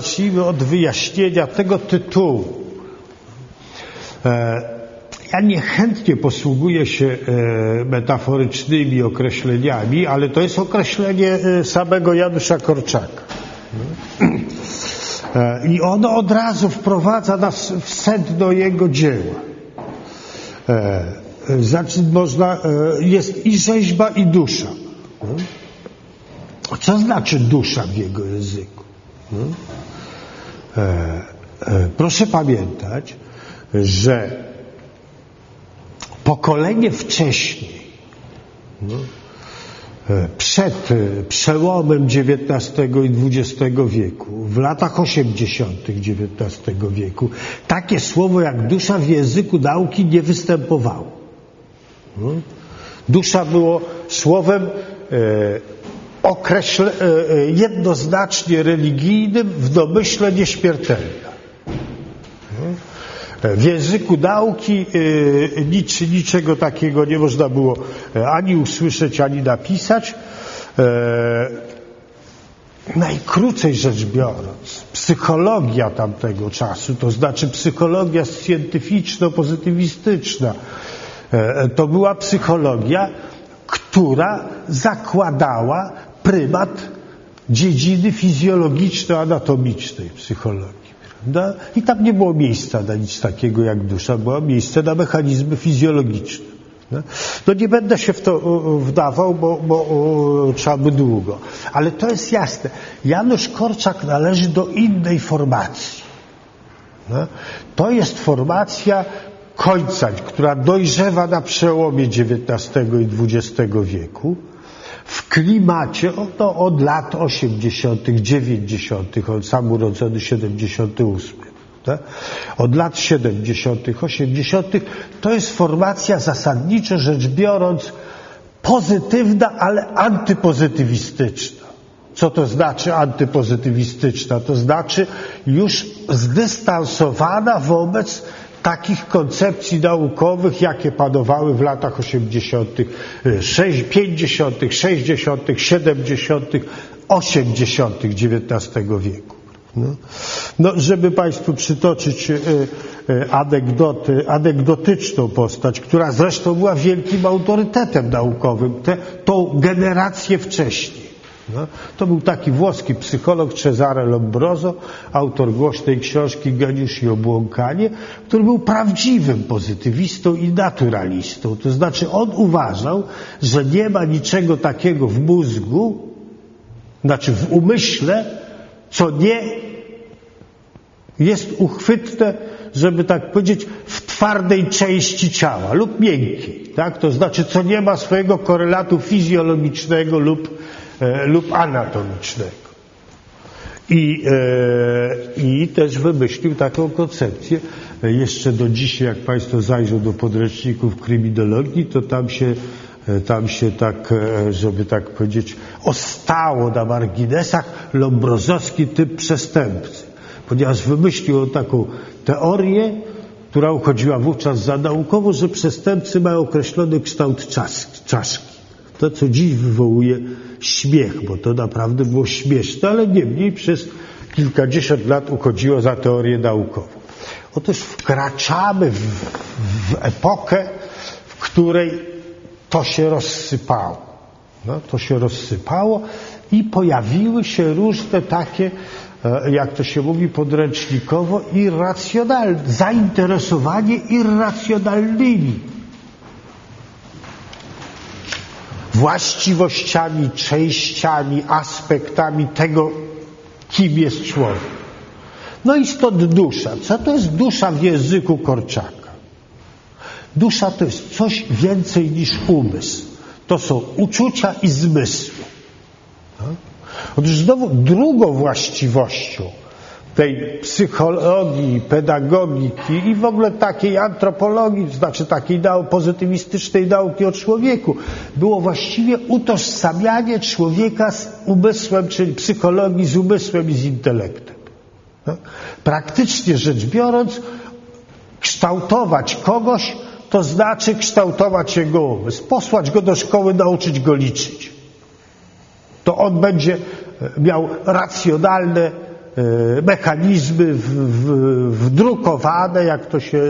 zacznijmy od wyjaśnienia tego tytułu. E, ja niechętnie posługuję się e, metaforycznymi określeniami, ale to jest określenie e, samego Janusza Korczaka. I ono od razu wprowadza nas w sedno jego dzieła. Znaczy można, jest i rzeźba, i dusza. Co znaczy dusza w jego języku? Proszę pamiętać, że pokolenie wcześniej, no, e, przed e, przełomem XIX i XX wieku, w latach 80. XIX wieku, takie słowo jak dusza w języku nauki nie występowało. No. Dusza było słowem e, określe, e, jednoznacznie religijnym w domyśle nieśmiertelnym. W języku nauki e, nic, niczego takiego nie można było e, ani usłyszeć, ani napisać. Najkrócej rzecz biorąc, psychologia tamtego czasu, to znaczy psychologia scientyczno-pozytywistyczna, to była psychologia, która zakładała prymat dziedziny fizjologiczno-anatomicznej psychologii. Prawda? I tam nie było miejsca na nic takiego jak dusza, było miejsce na mechanizmy fizjologiczne. No nie będę się w to wdawał, bo, bo trzeba by długo. Ale to jest jasne. Janusz Korczak należy do innej formacji. To jest formacja końca, która dojrzewa na przełomie XIX i XX wieku w klimacie to od lat 80., 90., on sam urodzony 78. Tak? Od lat 70., 80. to jest formacja zasadniczo rzecz biorąc pozytywna, ale antypozytywistyczna. Co to znaczy antypozytywistyczna? To znaczy już zdystansowana wobec takich koncepcji naukowych, jakie panowały w latach 80., 50., 60., 70., 80. XIX wieku. No, no żeby Państwu przytoczyć e, e, anegdoty, anegdotyczną postać, która zresztą była wielkim autorytetem naukowym, te, tą generację wcześniej. No, to był taki włoski psycholog Cesare Lombroso, autor głośnej książki Geniusz i obłąkanie, który był prawdziwym pozytywistą i naturalistą. To znaczy on uważał, że nie ma niczego takiego w mózgu, znaczy w umyśle, co nie jest uchwytne, żeby tak powiedzieć, w twardej części ciała lub miękkiej. Tak? To znaczy, co nie ma swojego korelatu fizjologicznego lub lub anatomicznego. I, e, I też wymyślił taką koncepcję. E, jeszcze do dzisiaj, jak Państwo zajrzą do podręczników kryminologii, to tam się, tam się tak, żeby tak powiedzieć, ostało na marginesach lombrozowski typ przestępcy. Ponieważ wymyślił on taką teorię, która uchodziła wówczas za naukową, że przestępcy mają określony kształt czaszki. To, co dziś wywołuje śmiech, bo to naprawdę było śmieszne, ale niemniej przez kilkadziesiąt lat uchodziło za teorię naukową. Otóż wkraczamy w, w epokę, w której to się rozsypało. No, to się rozsypało i pojawiły się różne takie, e, jak to się mówi podręcznikowo, irracjonalne, zainteresowanie irracjonalnymi właściwościami, częściami, aspektami tego, kim jest człowiek. No i stąd dusza. Co to jest dusza w języku Korczaka? Dusza to jest coś więcej niż umysł. To są uczucia i zmysły. No? Otóż znowu drugą właściwością tej psychologii, pedagogiki i w ogóle takiej antropologii, to znaczy takiej pozytywistycznej nauki o człowieku, było właściwie utożsamianie człowieka z umysłem, czyli psychologii z umysłem i z intelektem. No? Praktycznie rzecz biorąc, kształtować kogoś, to znaczy kształtować jego umysł, posłać go do szkoły, nauczyć go liczyć. To on będzie miał racjonalne mechanizmy w, w, wdrukowane, jak to się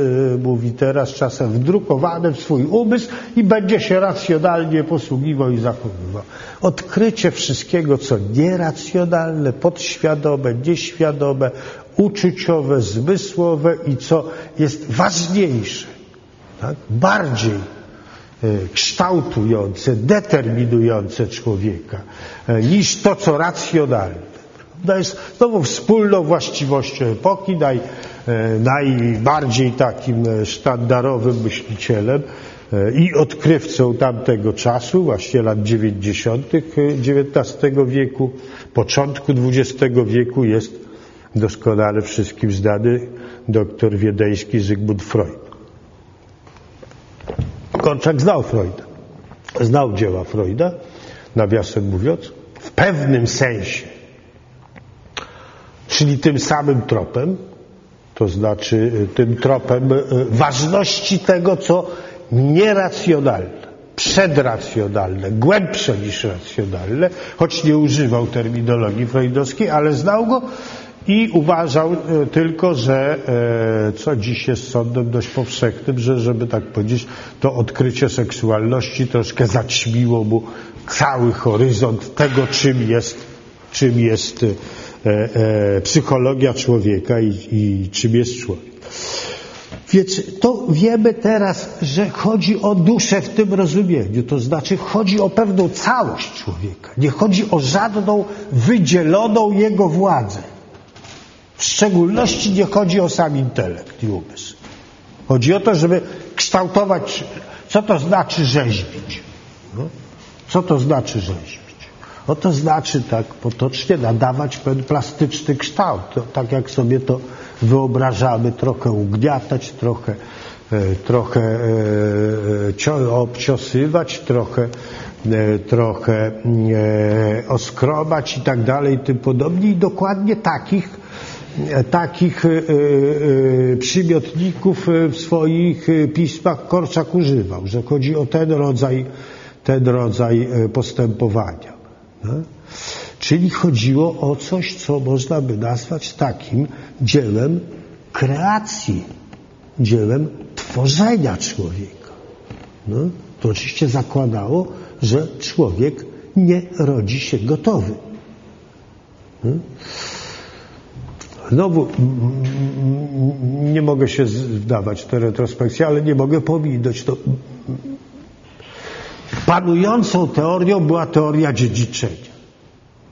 mówi teraz czasem, wdrukowane w swój umysł i będzie się racjonalnie posługiwał i zachowywał. Odkrycie wszystkiego, co nieracjonalne, podświadome, nieświadome, uczuciowe, zmysłowe i co jest ważniejsze, tak? bardziej kształtujące, determinujące człowieka niż to, co racjonalne. To jest znowu wspólną właściwością epoki, naj, najbardziej takim sztandarowym myślicielem i odkrywcą tamtego czasu, właśnie lat 90. XIX wieku, początku XX wieku jest doskonale wszystkim znany doktor wiedeński Zygmunt Freud. Korczak znał Freuda. Znał dzieła Freuda, nawiasem mówiąc, w pewnym sensie czyli tym samym tropem, to znaczy tym tropem ważności tego, co nieracjonalne, przedracjonalne, głębsze niż racjonalne, choć nie używał terminologii freudowskiej, ale znał go i uważał tylko, że co dziś jest sądem dość powszechnym, że żeby tak powiedzieć, to odkrycie seksualności troszkę zaćmiło mu cały horyzont tego, czym jest, czym jest psychologia człowieka i, i czym jest człowiek. Więc to wiemy teraz, że chodzi o duszę w tym rozumieniu, to znaczy chodzi o pewną całość człowieka. Nie chodzi o żadną wydzieloną jego władzę. W szczególności nie chodzi o sam intelekt i umysł. Chodzi o to, żeby kształtować, co to znaczy rzeźbić. No? Co to znaczy rzeźbić? No to znaczy tak potocznie nadawać pewien plastyczny kształt, tak jak sobie to wyobrażamy, trochę ugniatać, trochę, e, trochę e, e obciosywać, trochę, trochę oskrobać i tak dalej i tym podobnie i dokładnie takich takich przymiotników w swoich pismach Korczak używał, że chodzi o ten rodzaj, ten rodzaj postępowania. No? Czyli chodziło o coś, co można by nazwać takim dziełem kreacji, dziełem tworzenia człowieka. No? To oczywiście zakładało, że człowiek nie rodzi się gotowy. No? Znowu nie mogę się wdawać w tę ale nie mogę pominąć. To panującą teorią była teoria dziedziczenia.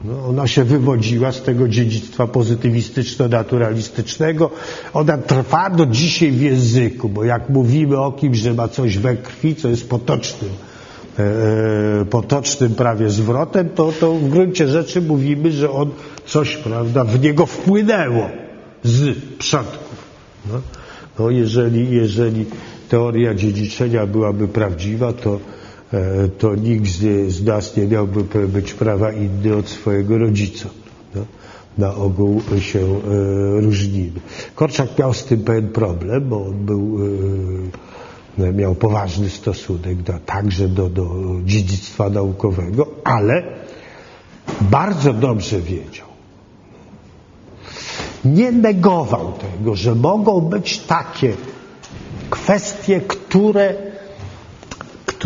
No, ona się wywodziła z tego dziedzictwa pozytywistyczno-naturalistycznego. Ona trwa do dzisiaj w języku, bo jak mówimy o kimś, że ma coś we krwi, co jest potocznym, e, e potocznym prawie zwrotem, to, to w gruncie rzeczy mówimy, że on coś, prawda, w niego wpłynęło z przodków. No, no jeżeli, jeżeli teoria dziedziczenia byłaby prawdziwa, to to nikt z, nas nie miałby być prawa inny od swojego rodzica. No? Na ogół się e, różnimy. Korczak miał z tym pewien problem, bo on był, e, miał poważny stosunek do, także do, do dziedzictwa naukowego, ale bardzo dobrze wiedział. Nie negował tego, że mogą być takie kwestie, które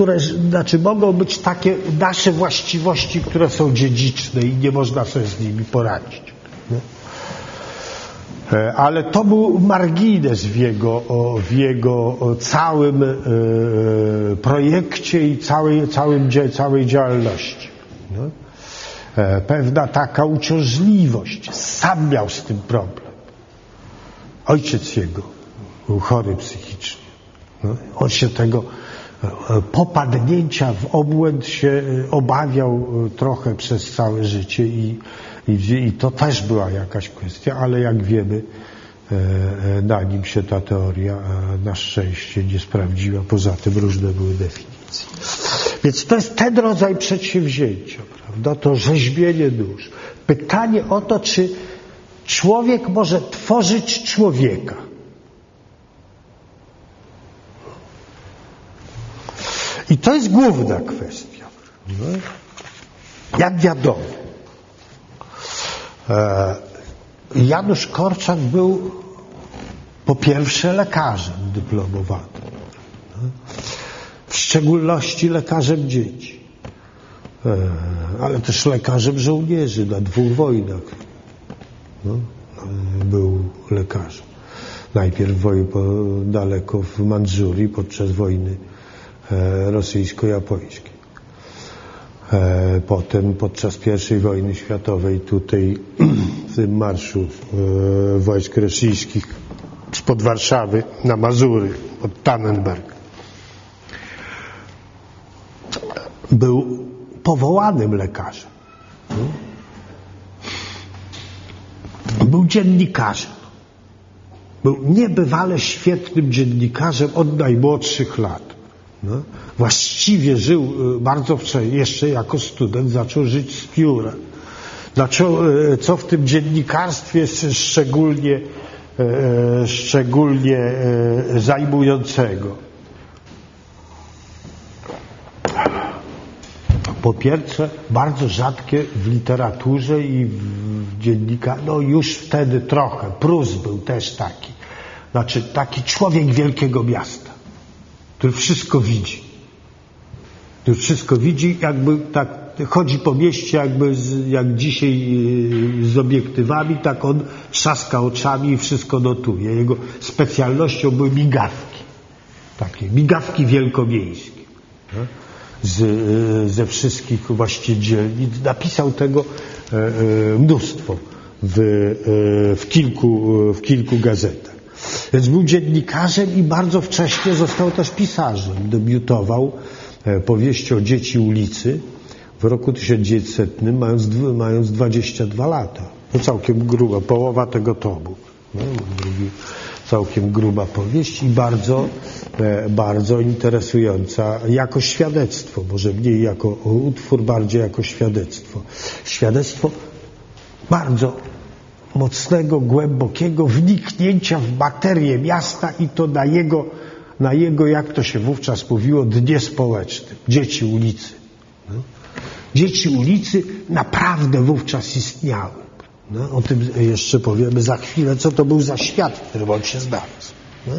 które, znaczy mogą być takie nasze właściwości, które są dziedziczne i nie można sobie z nimi poradzić. E, ale to był margines w jego, w jego całym e, projekcie i całej, całym, całej działalności. E, pewna taka uciążliwość. Sam miał z tym problem. Ojciec jego był chory psychicznie. On się tego popadnięcia w obłęd się e, obawiał e, trochę przez całe życie i, i, i to też była jakaś kwestia, ale jak wiemy, e, na nim się ta teoria na szczęście nie sprawdziła. Poza tym różne były definicje. Więc to jest ten rodzaj przedsięwzięcia, prawda? To rzeźbienie dusz. Pytanie o to, czy człowiek może tworzyć człowieka. I to jest główna kwestia. Jak wiadomo, e, Janusz Korczak był po pierwsze lekarzem dyplomowanym, w szczególności lekarzem dzieci, e, ale też lekarzem żołnierzy na dwóch wojnach. No, e, był lekarzem. Najpierw woj, daleko w Mandżurii podczas wojny rosyjsko-japońskiej. Potem podczas I wojny światowej tutaj w tym marszu wojsk rosyjskich spod Warszawy na Mazury, od Tannenberg. Był powołanym lekarzem. Był dziennikarzem. Był niebywale świetnym dziennikarzem od najmłodszych lat. No. Właściwie żył y, bardzo wcześnie, jeszcze jako student zaczął żyć z pióra. Zaczął, y, co w tym dziennikarstwie szczególnie E, szczególnie zajmującego. Po pierwsze, bardzo rzadkie w literaturze i w dziennikach, no już wtedy trochę, Prus był też taki. Znaczy taki człowiek wielkiego miasta, który wszystko widzi. Który wszystko widzi, jakby tak chodzi po mieście jakby z, jak dzisiaj y, z obiektywami, tak on trzaska oczami i wszystko notuje. Jego specjalnością były migawki. Takie migawki wielkomiejskie. Z, y, ze wszystkich właśnie dzielnic. Napisał tego e, mnóstwo w, w, kilku, w kilku gazetach. Więc był dziennikarzem i bardzo wcześnie został też pisarzem. Debiutował powieścią Dzieci ulicy, w roku 1900, mając, mając 22 lata. To całkiem gruba, połowa tego tomu. No, całkiem gruba powieść i bardzo, e, bardzo interesująca jako świadectwo, może mniej jako utwór, bardziej jako świadectwo. Świadectwo bardzo mocnego, głębokiego wniknięcia w materię miasta i to na jego, na jego jak to się wówczas mówiło, dnie społecznym, dzieci ulicy. No. Dzieci ulicy naprawdę wówczas istniały. No, o tym jeszcze powiemy za chwilę, co to był za świat, w którym on się znalazł. No.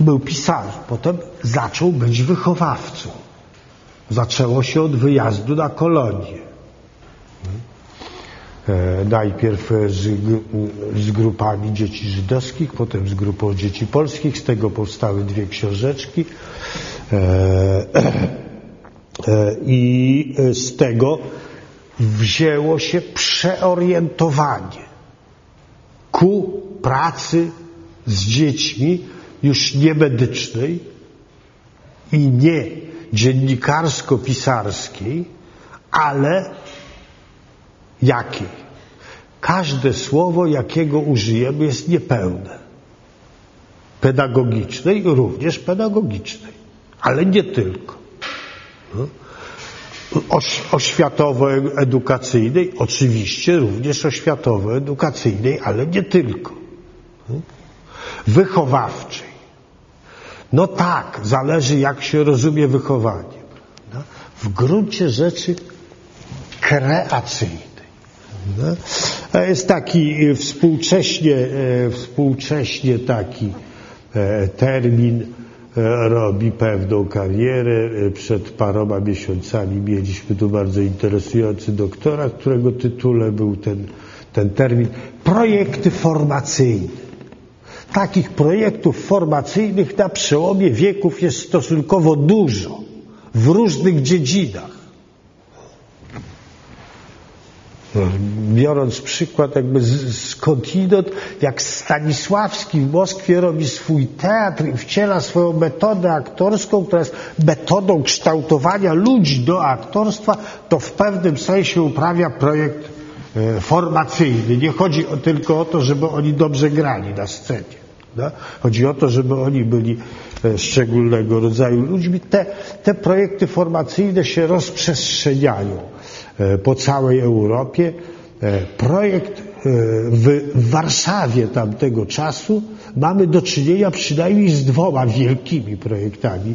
Był pisarzem, potem zaczął być wychowawcą. Zaczęło się od wyjazdu na kolonię. E, najpierw z, z, grupami dzieci żydowskich, potem z grupą dzieci polskich. Z tego powstały dwie książeczki. E, E, I z tego wzięło się przeorientowanie ku pracy z dziećmi już nie medycznej i nie dziennikarsko-pisarskiej, ale jakiej? Każde słowo, jakiego użyjemy, jest niepełne. Pedagogicznej, również pedagogicznej, ale nie tylko oświatowo-edukacyjnej, oczywiście również oświatowo-edukacyjnej, ale nie tylko. Wychowawczej. No tak, zależy jak się rozumie wychowanie. W gruncie rzeczy kreacyjnej. Jest taki współcześnie, e, współcześnie taki e, termin E, robi pewną karierę. E, przed paroma miesiącami mieliśmy tu bardzo interesujący doktorat, którego tytule był ten, ten termin projekty formacyjne. Takich projektów formacyjnych na przełomie wieków jest stosunkowo dużo w różnych dziedzinach. Biorąc przykład jakby skądinąd, jak Stanisławski w Moskwie robi swój teatr i wciela swoją metodę aktorską, która jest metodą kształtowania ludzi do aktorstwa, to w pewnym sensie uprawia projekt e, formacyjny. Nie chodzi tylko o to, żeby oni dobrze grali na scenie. No? Chodzi o to, żeby oni byli e, szczególnego rodzaju ludźmi. Te, te projekty formacyjne się rozprzestrzeniają po całej Europie. E, projekt e, w Warszawie tamtego czasu mamy do czynienia przynajmniej z dwoma wielkimi projektami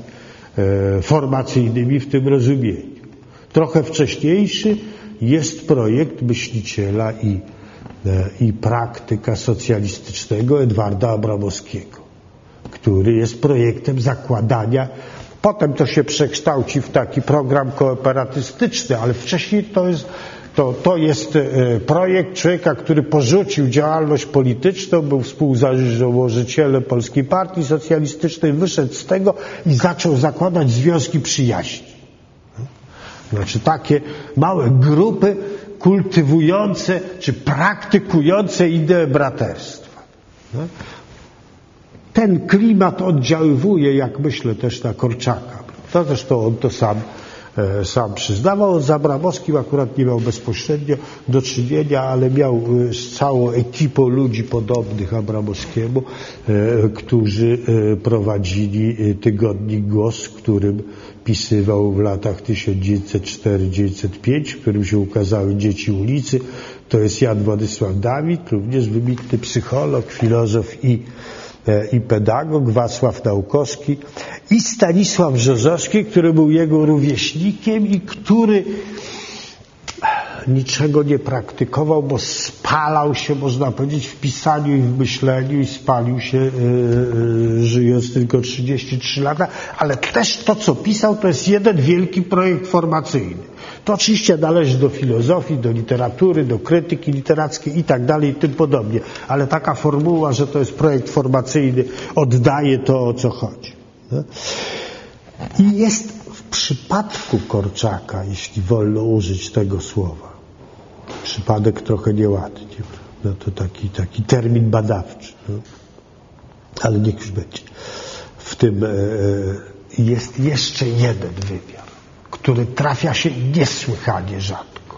formacyjnymi w tym rozumieniu. Trochę wcześniejszy jest projekt myśliciela i i praktyka socjalistycznego Edwarda Abramowskiego, który jest projektem zakładania Potem to się przekształci w taki program kooperatystyczny, ale wcześniej to jest, to, to jest e, projekt człowieka, który porzucił działalność polityczną, był współzałożycielem Polskiej Partii Socjalistycznej, wyszedł z tego i zaczął zakładać związki przyjaźni. Znaczy takie małe grupy kultywujące czy praktykujące ideę braterstwa. Ten klimat oddziaływuje, jak myślę, też na Korczaka. To zresztą on to sam, e, sam przyznawał. Z Abramowskim akurat nie miał bezpośrednio do czynienia, ale miał e, z całą ekipą ludzi podobnych Abramowskiemu, e, którzy prowadzili tygodnik Głos, którym pisywał w latach 1904-1905, w którym się ukazały Dzieci ulicy. To jest Jan Władysław Dawid, również wybitny psycholog, filozof i i pedagog Wacław Naukowski i Stanisław Brzozowski, który był jego rówieśnikiem i który niczego nie praktykował, bo spalał się, można powiedzieć, w pisaniu i w myśleniu i spalił się yy, żyjąc tylko 33 lata, ale też to, co pisał, to jest jeden wielki projekt formacyjny. To oczywiście należy do filozofii, do literatury, do krytyki literackiej i tak dalej i tym podobnie, ale taka formuła, że to jest projekt formacyjny, oddaje to, o co chodzi. I jest w przypadku Korczaka, jeśli wolno użyć tego słowa, przypadek trochę nieładny, no to taki, taki termin badawczy, no? ale niech już będzie. W tym e, e jest jeszcze jeden wymiar który trafia się niesłychanie rzadko,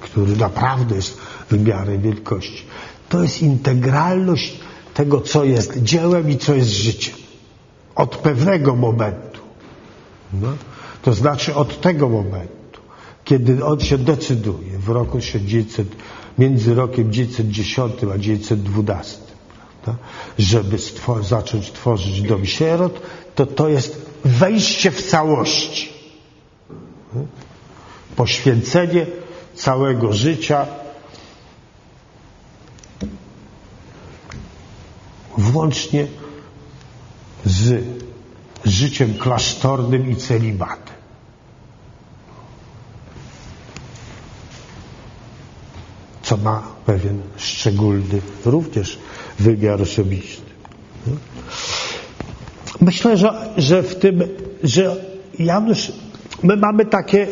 który naprawdę jest wymiarem wielkości. To jest integralność tego, co jest dziełem i co jest życiem. Od pewnego momentu. No? To znaczy od tego momentu, kiedy on się decyduje w roku 1900, między rokiem 1910 a 1912, prawda? żeby stwor zacząć tworzyć dom sierot, to to jest wejście w całości. Poświęcenie całego życia włącznie z życiem klasztornym i celibatem. Co ma pewien szczególny również wymiar osobisty. Myślę, że, że w tym, że Janusz, my mamy takie e,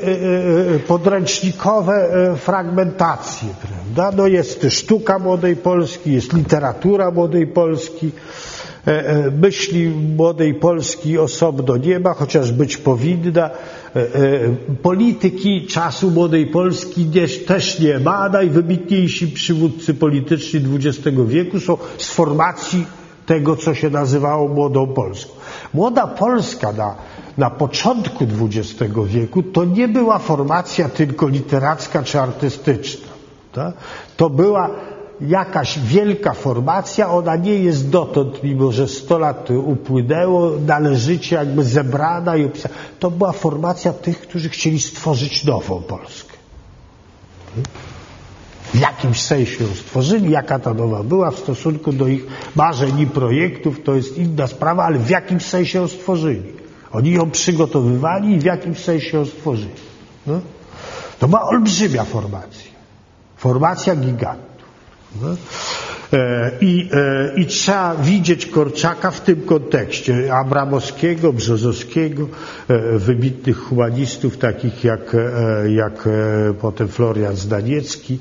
e, podręcznikowe e, fragmentacje, prawda? No jest sztuka młodej Polski, jest literatura młodej Polski, myśli młodej Polski osobno nie ma, chociaż być powinna. Polityki czasu młodej Polski też nie ma. Najwybitniejsi przywódcy polityczni XX wieku są z formacji tego, co się nazywało Młodą Polską. Młoda Polska na, na początku XX wieku to nie była formacja tylko literacka czy artystyczna. To była jakaś wielka formacja, ona nie jest dotąd, mimo że 100 lat upłynęło, należycie jakby zebrana i opisana. To była formacja tych, którzy chcieli stworzyć nową Polskę. W jakimś sensie ją stworzyli, jaka ta nowa była w stosunku do ich marzeń i projektów, to jest inna sprawa, ale w jakimś sensie ją stworzyli. Oni ją przygotowywali i w jakimś sensie ją stworzyli. No? To była olbrzymia formacja. Formacja gigantów. No? E, I, e, I trzeba widzieć Korczaka w tym kontekście. Abramowskiego, Brzozowskiego, e, wybitnych humanistów, takich jak, jak potem Florian Zdaniecki,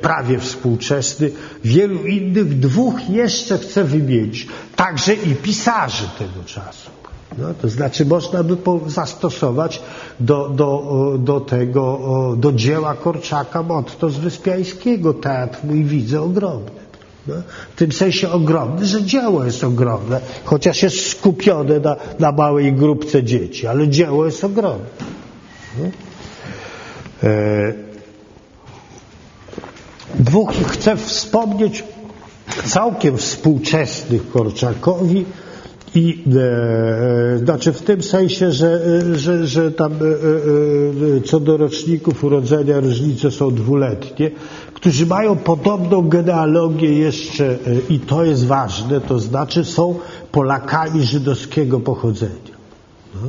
prawie współczesny, wielu innych, dwóch jeszcze chcę wymienić, także i pisarzy tego czasu. No, to znaczy można by zastosować do, do, do tego, do dzieła Korczaka motto z Wyspiańskiego, teatr mój widzę ogromny. W tym sensie ogromny, że dzieło jest ogromne, chociaż jest skupione na, na małej grupce dzieci, ale dzieło jest ogromne. E, Dwóch chcę wspomnieć całkiem współczesnych Korczakowi I e, znaczy w tym sensie, że, że, że tam e, e, co do roczników urodzenia różnice są dwuletnie, którzy mają podobną genealogię jeszcze i to jest ważne, to znaczy są Polakami żydowskiego pochodzenia. No.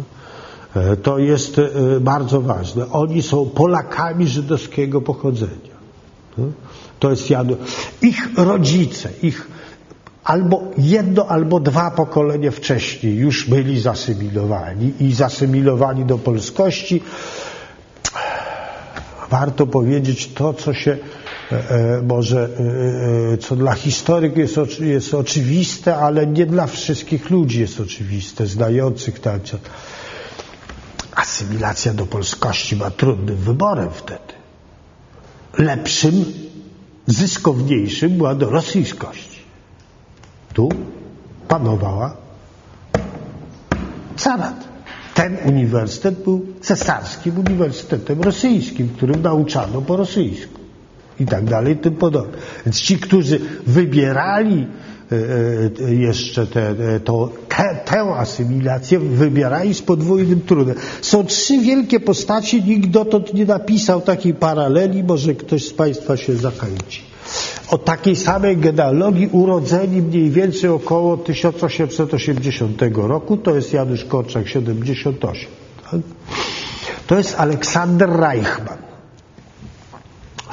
To jest bardzo ważne. Oni są Polakami żydowskiego pochodzenia. No. To jest Jan. Ich rodzice, ich albo jedno, albo dwa pokolenia wcześniej już byli zasymilowani i zasymilowani do polskości. Warto powiedzieć to, co się e, e może, e, co dla historyków jest, jest oczywiste, ale nie dla wszystkich ludzi jest oczywiste, znających tak. Asymilacja do polskości ma trudnym wyborem wtedy. Lepszym, zyskowniejszym była do rosyjskości tu panowała carat. Ten uniwersytet był cesarskim uniwersytetem rosyjskim, którym nauczano po rosyjsku i tak dalej, tym podobne. Więc ci, którzy wybierali e, e, jeszcze te, to, te, tę asymilację, wybierali z podwójnym trudem. Są trzy wielkie postaci, nikt dotąd nie napisał takiej paraleli, może ktoś z Państwa się zachęci o takiej samej genealogii urodzeni mniej więcej około 1880 roku, to jest Janusz Korczak 78. Tak? To jest Aleksander Reichmann,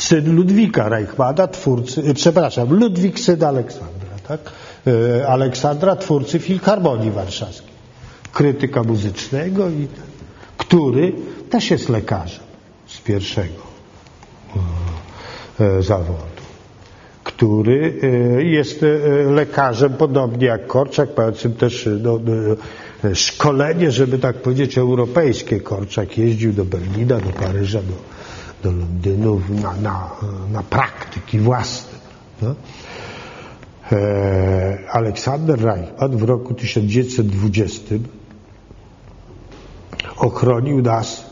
syn Ludwika Reichmana, twórcy, e, przepraszam, Ludwik syn Aleksandra, tak? E, Aleksandra, twórcy Filharmonii Warszawskiej, krytyka muzycznego, i, który też jest lekarzem z pierwszego e, zawodu który jest lekarzem, podobnie jak Korczak, mającym też no, szkolenie, żeby tak powiedzieć, europejskie. Korczak jeździł do Berlina, do Paryża, do, do Londynu na, na, na praktyki własne. No? Aleksander Reichmann w roku 1920 ochronił nas.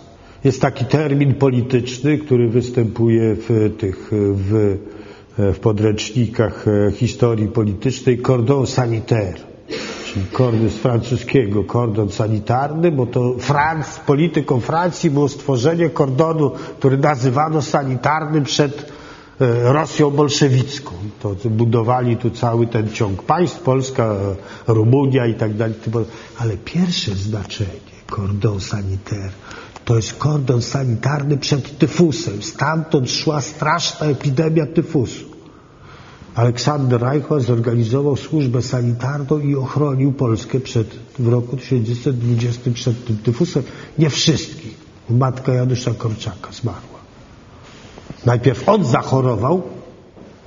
Jest taki termin polityczny, który występuje w tych w E, w podręcznikach e, historii politycznej cordon sanitaire, kordon z francuskiego, kordon sanitarny, bo to Franc, polityką Francji było stworzenie kordonu, który nazywano sanitarnym przed e, Rosją bolszewicką. To budowali tu cały ten ciąg państw, Polska, Rumunia i tak dalej. Ale pierwsze znaczenie kordon sanitaire to jest kordon sanitarny przed tyfusem. Stamtąd szła straszna epidemia tyfusu. Aleksander Reichmann zorganizował służbę sanitarną i ochronił Polskę przed, w roku 1920 przed tym tyfusem. Nie wszystkich. Matka Janusza Korczaka zmarła. Najpierw on zachorował,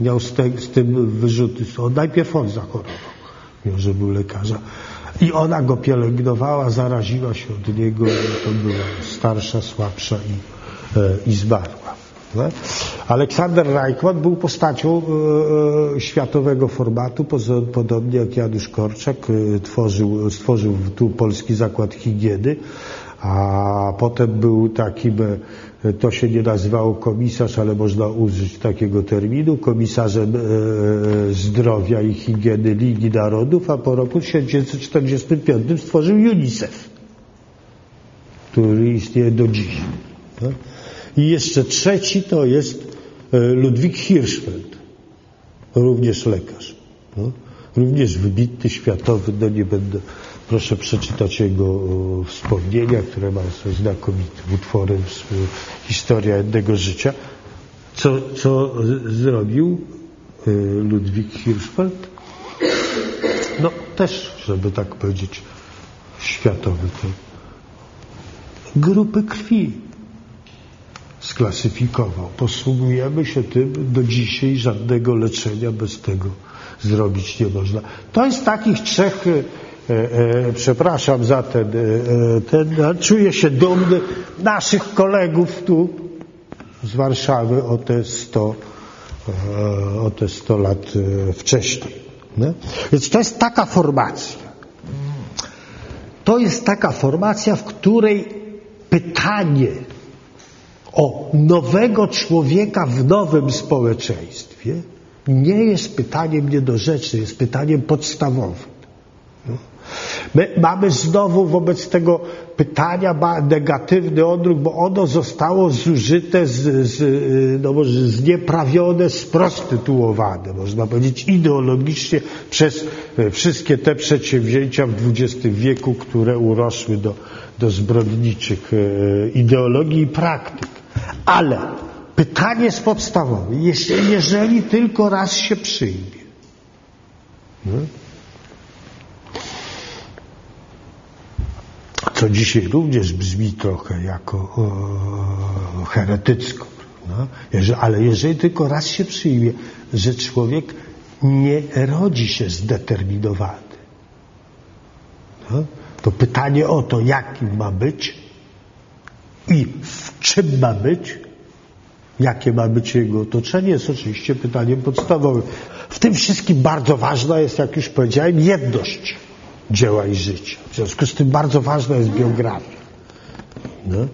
miał z, te, z tym wyrzuty. On, najpierw on zachorował, mimo że był lekarzem. I ona go pielęgnowała, zaraziła się od niego, to była starsza, słabsza i, e, i zmarła. Aleksander Reichmann był postacią e, e światowego formatu, podobnie jak Janusz Korczak e, tworzył, stworzył tu Polski Zakład Higieny, a potem był takim, to się nie nazywało komisarz, ale można użyć takiego terminu, komisarzem zdrowia i higieny Ligi Narodów, a po roku 1945 stworzył UNICEF, który istnieje do dziś. I jeszcze trzeci to jest e, Ludwik Hirschfeld, również lekarz. No? Również wybitny, światowy, no nie będę Proszę przeczytać jego wspomnienia, które ma znakomitym utworem Historia jednego życia. Co, co zrobił e, Ludwik Hirschfeld? No też, żeby tak powiedzieć, światowy to grupy krwi sklasyfikował. Posługujemy się tym do dzisiaj, żadnego leczenia bez tego zrobić nie można. To jest takich trzech E, e, przepraszam za ten, e, ten, czuję się dumny naszych kolegów tu z Warszawy o te 100, o te 100 lat wcześniej. Nie? Więc to jest taka formacja. To jest taka formacja, w której pytanie o nowego człowieka w nowym społeczeństwie nie jest pytaniem niedorzecznym, jest pytaniem podstawowym. My mamy znowu wobec tego pytania negatywny odruch, bo ono zostało zużyte, z, z, no może znieprawione, sprostytuowane, można powiedzieć ideologicznie przez e, wszystkie te przedsięwzięcia w XX wieku, które urosły do, do zbrodniczych e, ideologii i praktyk. Ale pytanie jest podstawowe. Jeżeli, jeżeli tylko raz się przyjmie, hmm? co dzisiaj również brzmi trochę jako o, heretycko. No? ale jeżeli tylko raz się przyjmie, że człowiek nie rodzi się zdeterminowany, no? to pytanie o to, jakim ma być i w czym ma być, jakie ma być jego otoczenie, jest oczywiście pytaniem podstawowym. W tym wszystkim bardzo ważna jest, jak już powiedziałem, jedność dzieła i życia. W związku z tym bardzo ważna jest biografia. No?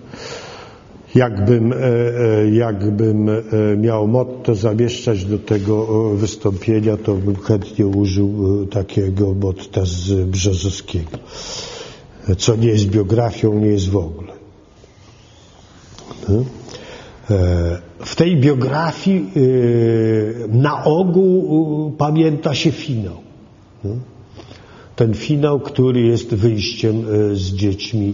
Jakbym, e, e, jakbym e, miał motto zamieszczać do tego wystąpienia, to bym chętnie użył takiego motta z Brzozowskiego. Co nie jest biografią, nie jest w ogóle. No? W tej biografii na ogół pamięta się finał. No? ten finał, który jest wyjściem e, z dziećmi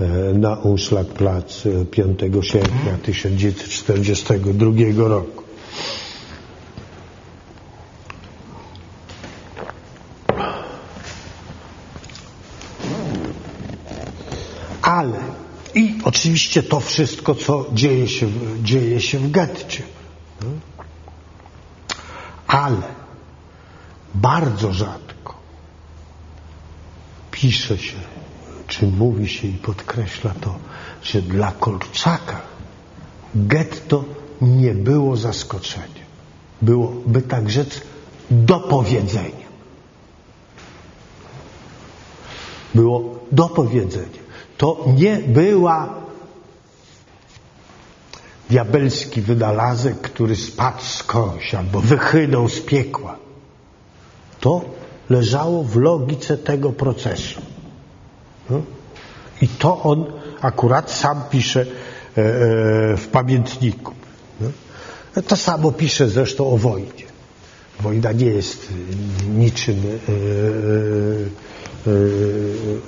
e, na Umschlagplatz 5 e, sierpnia 1942 roku. Ale i oczywiście to wszystko, co dzieje się, dzieje się w getcie. Ale bardzo rzadko pisze się, czy mówi się i podkreśla to, że dla Kolczaka getto nie było zaskoczeniem. Było, by tak rzec, do powiedzenia. Było do powiedzenia. To nie była diabelski wynalazek, który spadł skądś albo wychynął z piekła. To leżało w logice tego procesu. No? I to on akurat sam pisze e, e, w pamiętniku. No? To samo pisze zresztą o wojnie. Wojna nie jest niczym e,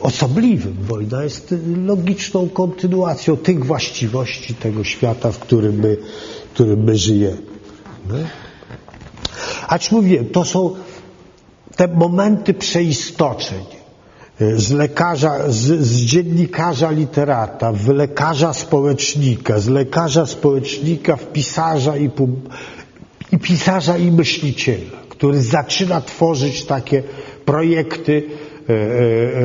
osobliwym. Wojna jest logiczną kontynuacją tych właściwości tego świata, w którym my, w którym my żyjemy. Acz mówiłem, to są te momenty przeistoczeń e, z lekarza, z, z, dziennikarza literata, w lekarza społecznika, z lekarza społecznika w pisarza i, i pisarza i myśliciela, który zaczyna tworzyć takie projekty, e, e,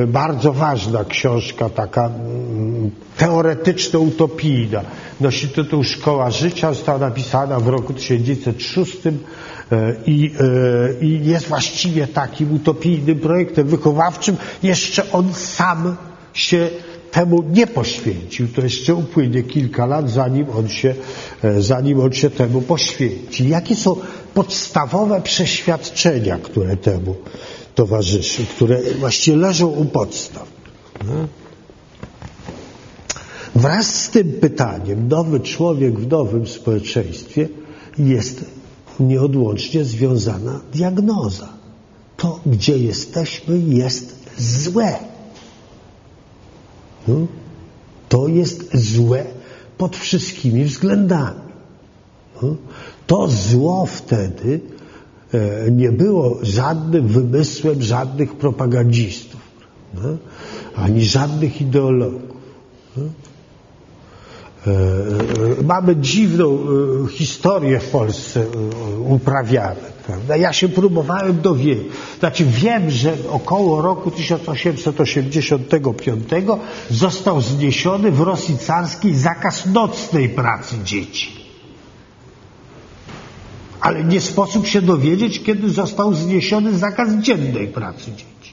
bardzo ważna książka, taka mm, teoretyczno-utopijna. Nosi tytuł Szkoła Życia, została napisana w roku 1906 E, I, e, I jest właściwie takim utopijnym projektem wychowawczym. Jeszcze on sam się temu nie poświęcił. To jeszcze upłynie kilka lat, zanim on się, e, zanim on się temu poświęci. Jakie są podstawowe przeświadczenia, które temu towarzyszy, które właściwie leżą u podstaw? No. Wraz z tym pytaniem nowy człowiek w nowym społeczeństwie jest nieodłącznie związana diagnoza. To, gdzie jesteśmy, jest złe. No? To jest złe pod wszystkimi względami. No? To zło wtedy nie było żadnym wymysłem żadnych propagandistów, no? ani żadnych ideologów. No? E, e, mamy dziwną e, historię w Polsce uprawiane. Prawda? Ja się próbowałem dowiedzieć. Znaczy wiem, że około roku 1885 został zniesiony w Rosji carskiej zakaz nocnej pracy dzieci. Ale nie sposób się dowiedzieć, kiedy został zniesiony zakaz dziennej pracy dzieci.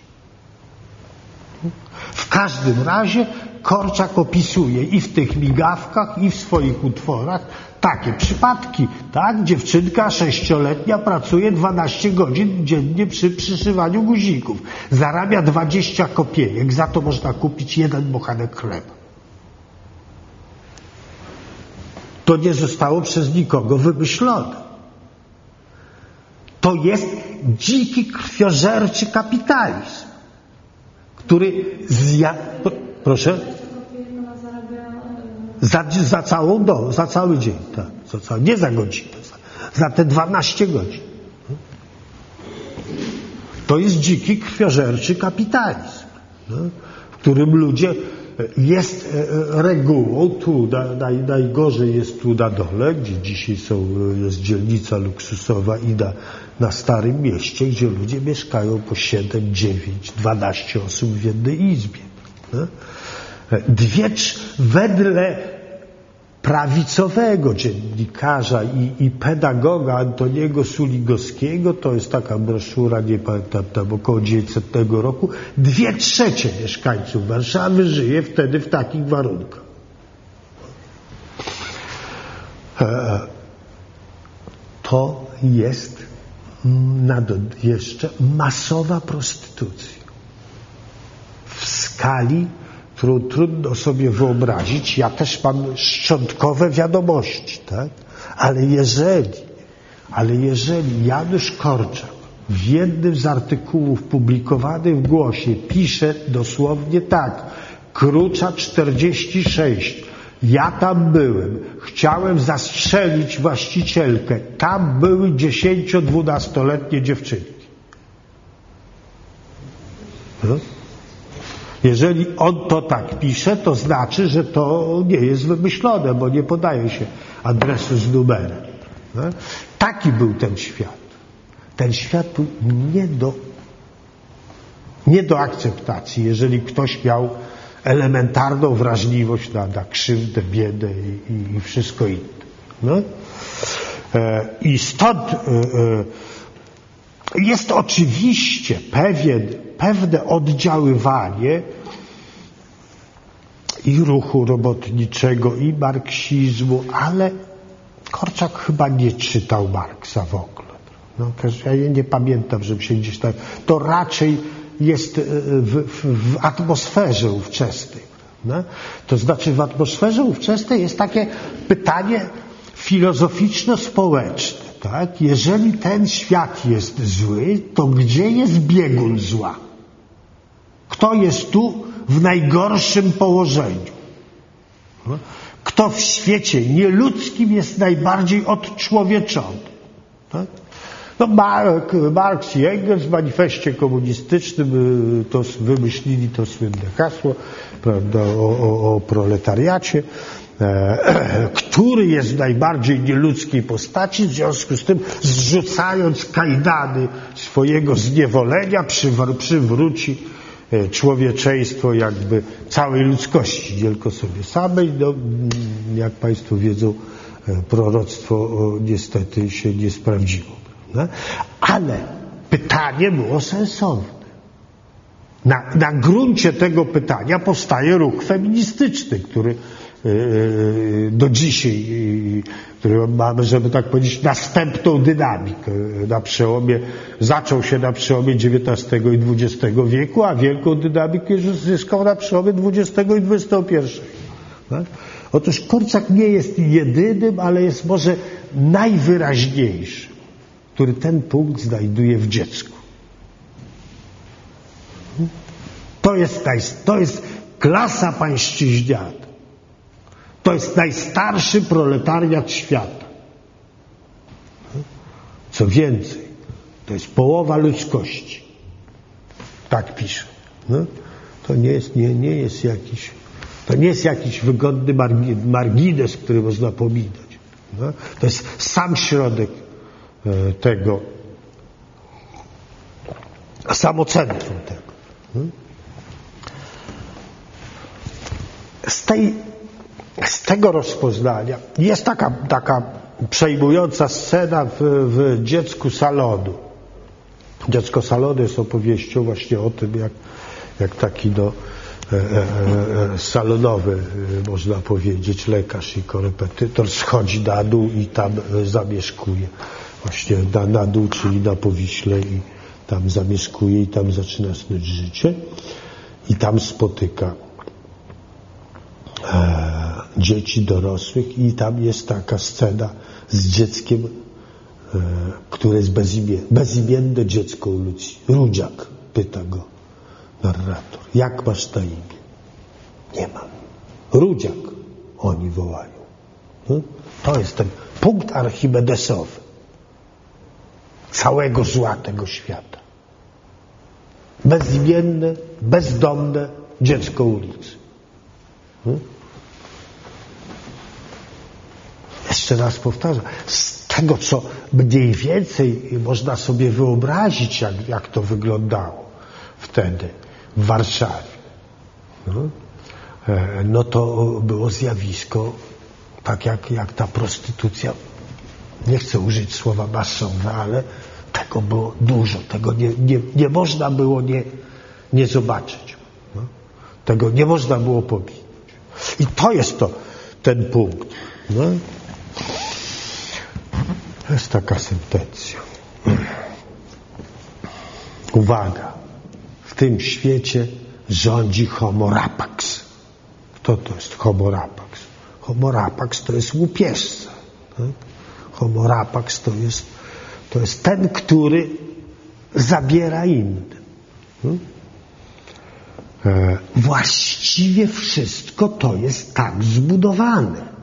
W każdym razie Korczak opisuje i w tych migawkach, i w swoich utworach takie przypadki, tak? Dziewczynka sześcioletnia pracuje 12 godzin dziennie przy przyszywaniu guzików. Zarabia 20 kopiejek, za to można kupić jeden bochanek chleba. To nie zostało przez nikogo wymyślone. To jest dziki, krwiożerczy kapitalizm, który zja... Proszę? Za, za całą dobę, za cały dzień, tak. Za cały, nie za godzinę, za, za te 12 godzin. To jest dziki, krwiożerczy kapitalizm, no, w którym ludzie jest e, regułą, tu naj, najgorzej jest tu na dole, gdzie dzisiaj są, jest dzielnica luksusowa i na, na Starym Mieście, gdzie ludzie mieszkają po 7, 9, 12 osób w jednej izbie. Dwie, wedle prawicowego dziennikarza i, i pedagoga Antoniego Suligowskiego, to jest taka broszura, nie pamiętam, tam około 900 roku, dwie trzecie mieszkańców Warszawy żyje wtedy w takich warunkach. E, to jest jeszcze masowa prostytucja w skali którą trudno sobie wyobrazić. Ja też mam szczątkowe wiadomości, tak? Ale jeżeli, ale jeżeli Janusz Korczak w jednym z artykułów publikowanych w Głosie pisze dosłownie tak, Krucza 46, ja tam byłem, chciałem zastrzelić właścicielkę, tam były 10-12-letnie dziewczynki. Jeżeli on to tak pisze, to znaczy, że to nie jest wymyślone, bo nie podaje się adresu z numerem. No? Taki był ten świat. Ten świat był nie do, nie do akceptacji, jeżeli ktoś miał elementarną wrażliwość na, na krzywdę, biedę i, i, i wszystko inne. No? E, I stąd e, e, jest oczywiście pewien pewne oddziaływanie i ruchu robotniczego, i marksizmu, ale Korczak chyba nie czytał Marksa w ogóle. No, ja nie pamiętam, żeby się gdzieś tak... To raczej jest e, w, w, w atmosferze ówczesnej. No? To znaczy w atmosferze ówczesnej jest takie pytanie filozoficzno-społeczne. Tak? Jeżeli ten świat jest zły, to gdzie jest biegun zła? Kto jest tu w najgorszym położeniu? Kto w świecie nieludzkim jest najbardziej odczłowieczony? Tak? No Marx i Engels w manifestie komunistycznym y, to wymyślili to słynne hasło prawda, o, o, o proletariacie, który jest w najbardziej nieludzkiej postaci, w związku z tym zrzucając kajdany swojego zniewolenia przywróci E, człowieczeństwo jakby całej ludzkości, nie tylko sobie samej. No, jak Państwo wiedzą, e, proroctwo niestety się nie sprawdziło. Prawda? Ale pytanie było sensowne. Na, na gruncie tego pytania powstaje ruch feministyczny, który e, do dzisiaj, który mamy, żeby tak powiedzieć, następną dynamikę. Na przełomie, zaczął się na przełomie XIX i XX wieku, a wielką dynamikę już zyskał na przełomie XX i XXI. Tak? Otóż Korczak nie jest jedynym, ale jest może najwyraźniejszym, który ten punkt znajduje w dziecku. To jest, to jest klasa pańszczyźniana. To jest najstarszy proletariat świata. Co więcej, to jest połowa ludzkości. Tak pisze. No, to nie jest, nie, nie jest jakiś, to nie jest jakiś wygodny margines, który można pominąć. No, to jest sam środek e, tego, samocentrum tego. No. Z tej z tego rozpoznania jest taka, taka przejmująca scena w, w Dziecku Salonu. Dziecko Salonu jest opowieścią właśnie o tym, jak, jak taki no, salonowy, można powiedzieć, lekarz i korepetytor schodzi na dół i tam zamieszkuje. Właśnie na, na dół, czyli na Powiśle i tam zamieszkuje i tam zaczyna snuć życie i tam spotyka e, dzieci dorosłych i tam jest taka scena z dzieckiem, e, które jest bezimienne, bezimienne dziecko u Lucji. Rudziak pyta go narrator, jak masz na imię? Nie mam. Rudziak, oni wołają. No? To jest ten punkt archimedesowy całego zła tego świata. Bezimienne, bezdomne dziecko ulicy. Hmm? Jeszcze raz powtarzam, z tego, co mniej więcej można sobie wyobrazić, jak, jak to wyglądało wtedy w Warszawie, no, e, no to było zjawisko, tak jak, jak ta prostytucja, nie chcę użyć słowa masowa, ale tego było dużo, tego nie, nie, nie można było nie, nie zobaczyć. No. Tego nie można było pominąć. I to jest to, ten punkt. No. To jest taka sentencja. Uwaga. W tym świecie rządzi homo rapax. Kto to jest homo rapax? Homo rapax to jest łupieżca. Tak? Homo rapax to jest to jest ten, który zabiera innym. Hmm? E, właściwie wszystko to jest tak zbudowane.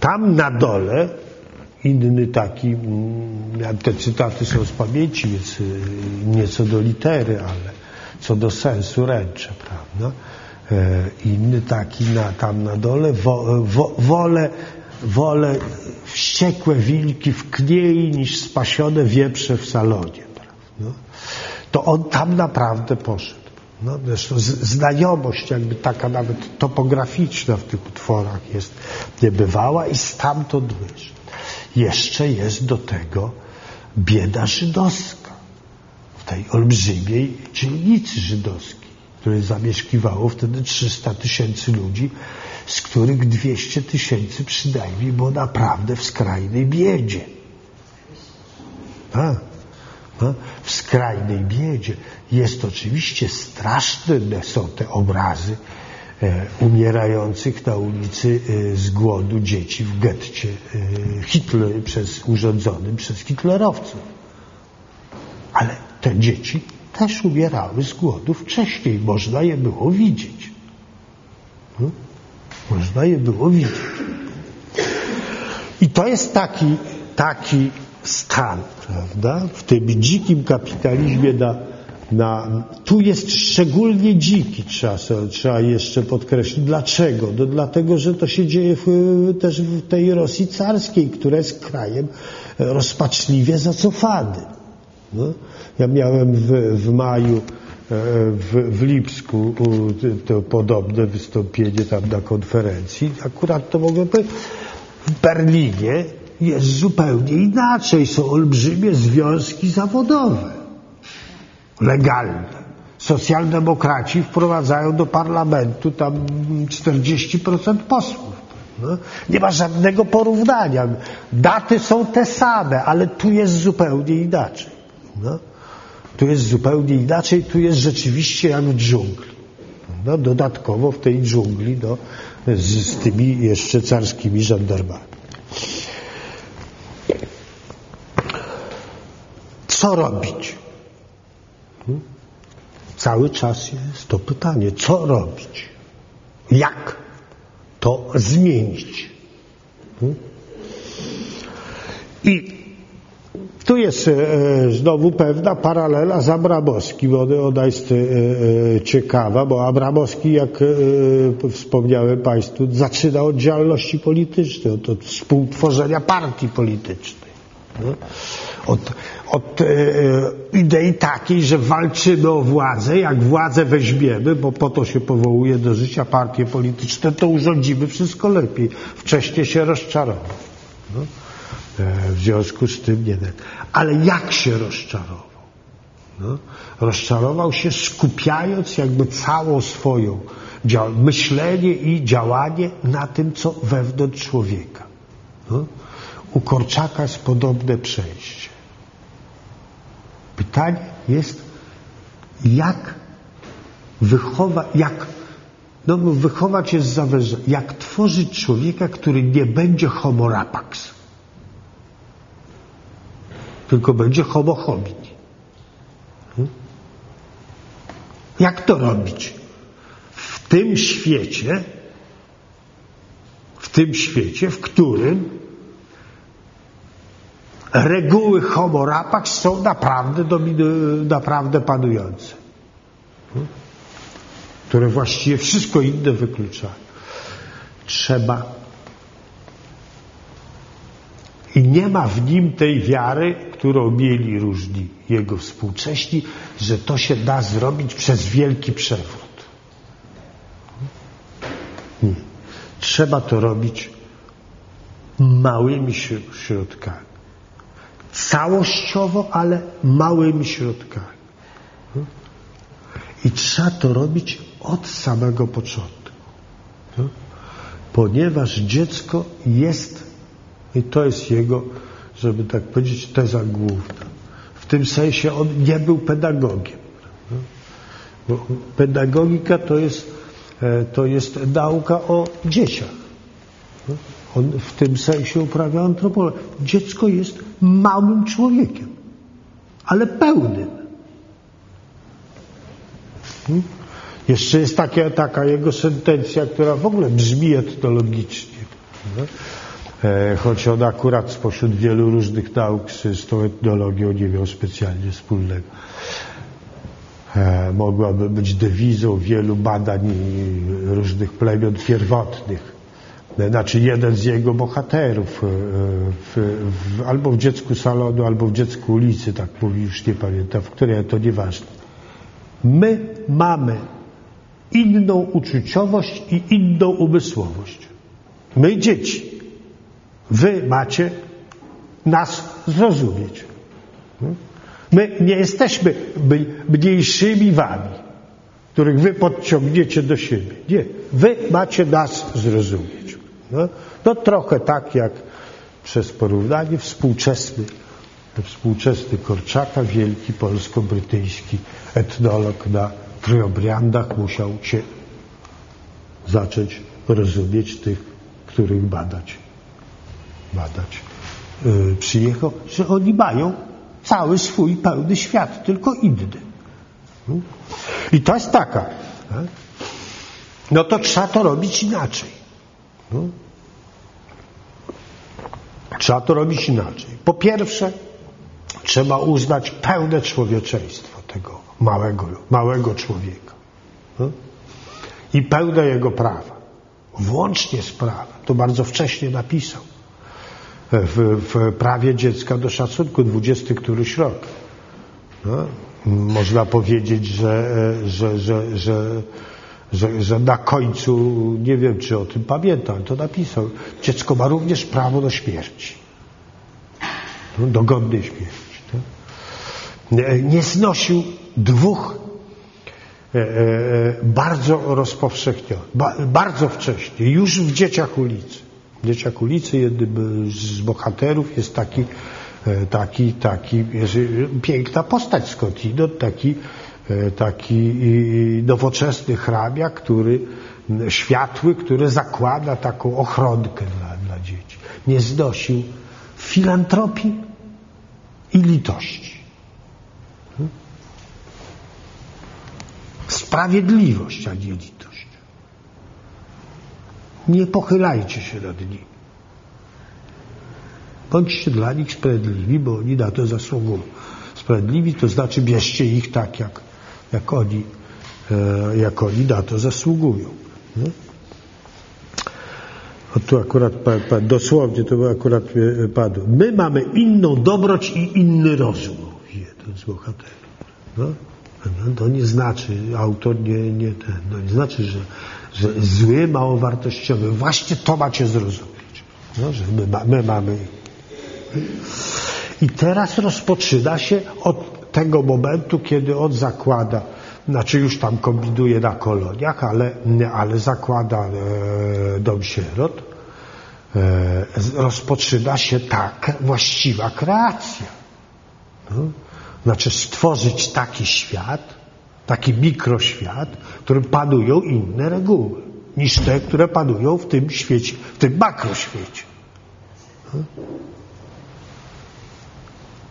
Tam na dole inny taki, mm, te cytaty są z pamięci, więc y, nie co do litery, ale co do sensu ręczę, prawda? E, inny taki na, tam na dole, wo, wo, wolę wolę wściekłe wilki w kniei niż spasione wieprze w salonie. No. To on tam naprawdę poszedł. No, zresztą znajomość jakby taka nawet topograficzna w tych utworach jest niebywała i stamtąd wyszedł. Jeszcze jest do tego bieda żydowska w tej olbrzymiej dzielnicy żydowskiej, której zamieszkiwało wtedy 300 tysięcy ludzi z których 200 tysięcy przynajmniej było naprawdę w skrajnej biedzie. A, a, w skrajnej biedzie. Jest oczywiście straszne są te obrazy e, umierających na ulicy e, z głodu dzieci w getcie e, Hitler, przez, urządzonym przez hitlerowców. Ale te dzieci też umierały z głodu wcześniej. Można je było widzieć. Hmm? Można je było widzieć. I to jest taki, taki stan, prawda? W tym dzikim kapitalizmie na, na, tu jest szczególnie dziki, trzeba, trzeba jeszcze podkreślić. Dlaczego? No dlatego, że to się dzieje w, też w tej Rosji carskiej, która jest krajem rozpaczliwie zacofanym. No? Ja miałem w, w maju w, w Lipsku to podobne wystąpienie tam na konferencji. Akurat to mogę powiedzieć, w Berlinie jest zupełnie inaczej. Są olbrzymie związki zawodowe, legalne. Socjaldemokraci wprowadzają do parlamentu tam 40% posłów. No, nie ma żadnego porównania. Daty są te same, ale tu jest zupełnie inaczej. No. Tu jest zupełnie inaczej, tu jest rzeczywiście jak w dżungli. No, dodatkowo w tej dżungli no, z, z tymi jeszcze carskimi żandarmami. Co robić? Hmm? Cały czas jest to pytanie, co robić? Jak to zmienić? Hmm? I tu jest e, e, znowu pewna paralela z Abramowskim. Ona jest e, ciekawa, bo Abramowski, jak wspomniałem Państwu, zaczyna od działalności politycznej, od, współtworzenia partii politycznej. No. Od, od idei takiej, że walczymy o władzę, jak władzę weźmiemy, bo po to się powołuje do życia partie polityczne, to urządzimy wszystko lepiej. Wcześniej się rozczarował. W związku z tym nie. Ale jak się rozczarował? No. Rozczarował się skupiając jakby całą swoją myślenie i działanie na tym, co wewnątrz człowieka. No. U Korczaka jest podobne przejście. Pytanie jest, jak wychowa, jak no, wychować jest zawęża, jak tworzyć człowieka, który nie będzie homo rapax, tylko będzie homo. Hmm? Jak to robić? W tym świecie, w tym świecie, w którym reguły homo rapax są naprawdę, naprawdę panujące. Hmm? Które właściwie wszystko inne wykluczają. Trzeba i nie ma w nim tej wiary, którą mieli różni jego współcześni, że to się da zrobić przez wielki przewrót. Nie. Trzeba to robić małymi środkami. Całościowo, ale małymi środkami. I trzeba to robić od samego początku. Ponieważ dziecko jest, i to jest jego, żeby tak powiedzieć, teza główna. W tym sensie on nie był pedagogiem. Bo pedagogika to jest, e, to jest nauka o dzieciach. On w tym sensie uprawia antropologię. Dziecko jest małym człowiekiem, ale pełnym. Hmm? Jeszcze jest taka, taka jego sentencja, która w ogóle brzmi etnologicznie. E, choć on akurat spośród wielu różnych nauk z, tą etnologią nie miał specjalnie wspólnego. E, mogłaby być dewizą wielu badań różnych plemion pierwotnych. E, znaczy jeden z jego bohaterów w, w, albo w dziecku salonu, albo w dziecku ulicy, tak mówi, już nie pamiętam, w której to nieważne. My mamy inną uczuciowość i inną umysłowość. My dzieci. Wy macie nas zrozumieć. My nie jesteśmy mniejszymi wami, których wy podciągniecie do siebie. Nie. Wy macie nas zrozumieć. No, no trochę tak jak przez porównanie współczesny, współczesny Korczaka, wielki polsko-brytyjski etnolog na Triobriandach musiał się zacząć rozumieć tych, których badać. Badać. Yy, przyjechał, że oni mają cały swój pełny świat, tylko inny. Hmm? I to jest taka. Tak? No to trzeba to robić inaczej. No. Trzeba to robić inaczej. Po pierwsze, trzeba uznać pełne człowieczeństwo tego małego, małego człowieka. No? I pełne jego prawa. Włącznie z prawem. To bardzo wcześnie napisał. W, w prawie dziecka do szacunku, 20 któryś rok. No? Można powiedzieć, że, że, że, że, że, że na końcu, nie wiem czy o tym pamiętam, to napisał, dziecko ma również prawo do śmierci. No, do godnej śmierci. Tak? Nie, znosił dwóch e, e, bardzo rozpowszechnionych, bardzo wcześnie, już w Dzieciach ulicy. W Dzieciach ulicy jednym z bohaterów jest taki, e, taki, taki jest piękna postać skądinąd, taki, taki nowoczesny hrabia, który światły, który zakłada taką ochronkę dla, dla dzieci. Nie znosił filantropii i litości. Sprawiedliwość, a nie litość. Nie pochylajcie się nad nimi. Bądźcie dla nich sprawiedliwi, bo oni na to zasługują. Sprawiedliwi to znaczy bierzcie ich tak, jak, jak, oni, e, jak oni na to zasługują. Nie? O tu akurat dosłownie to akurat e, padło. My mamy inną dobroć i inny rozum, jeden z bohaterów. No? No, to nie znaczy, autor nie, nie, ten, no nie znaczy, że, że zły, mało wartościowy. Właśnie to macie zrozumieć. No, że my, my mamy. I teraz rozpoczyna się od tego momentu, kiedy on zakłada, znaczy już tam kombinuje na koloniach, ale, ale zakłada e, dom sierot, e, rozpoczyna się tak właściwa kreacja. No? Znaczy stworzyć taki świat, taki mikroświat, w którym panują inne reguły niż te, które panują w tym świecie, w tym makroświecie.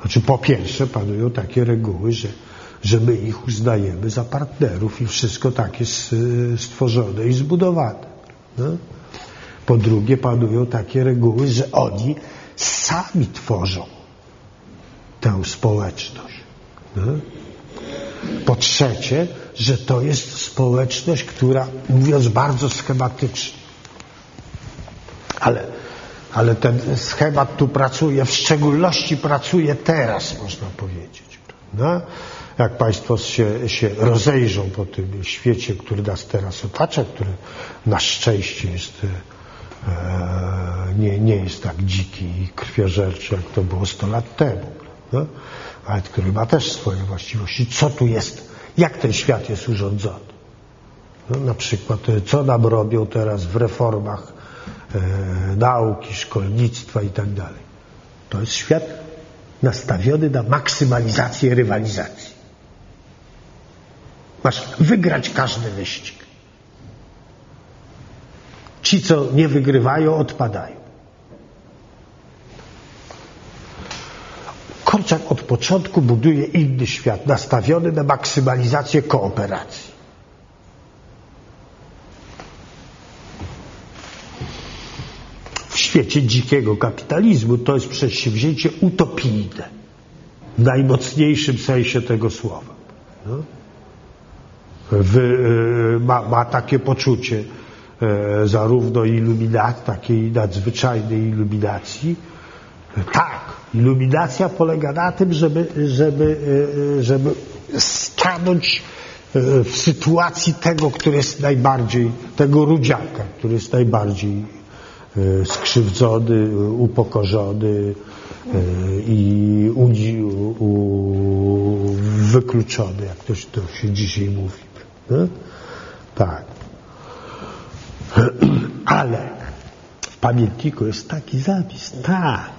Znaczy po pierwsze panują takie reguły, że, że my ich uznajemy za partnerów i wszystko tak jest y, stworzone i zbudowane. No? Po drugie panują takie reguły, że oni sami tworzą tę społeczność. No? Po trzecie, że to jest społeczność, która, mówiąc bardzo schematycznie, ale ale ten schemat tu pracuje, w szczególności pracuje teraz, można powiedzieć. Prawda? Jak Państwo się, się rozejrzą po tym świecie, który nas teraz otacza, który na szczęście jest, e, nie, nie jest tak dziki i krwiożerczy, jak to było 100 lat temu, prawda? Ale który ma też swoje właściwości. Co tu jest? Jak ten świat jest urządzony? No, na przykład, co nam robią teraz w reformach e, nauki, szkolnictwa i tak dalej. To jest świat nastawiony na maksymalizację rywalizacji. Masz wygrać każdy wyścig. Ci, co nie wygrywają, odpadają. Korczak od początku buduje inny świat, nastawiony na maksymalizację kooperacji. świecie dzikiego kapitalizmu to jest przedsięwzięcie utopijne w najmocniejszym sensie tego słowa. No? W, e, ma, ma, takie poczucie e, zarówno iluminacji, takiej nadzwyczajnej iluminacji. Tak, iluminacja polega na tym, żeby, żeby, e, żeby stanąć w sytuacji tego, który jest najbardziej, tego rudziaka, który jest najbardziej E, skrzywdzony, upokorzony e, i u, u, wykluczony, jak to, to się dzisiaj mówi. Prawda? Tak. Ale w pamiętniku jest taki zapis. Tak.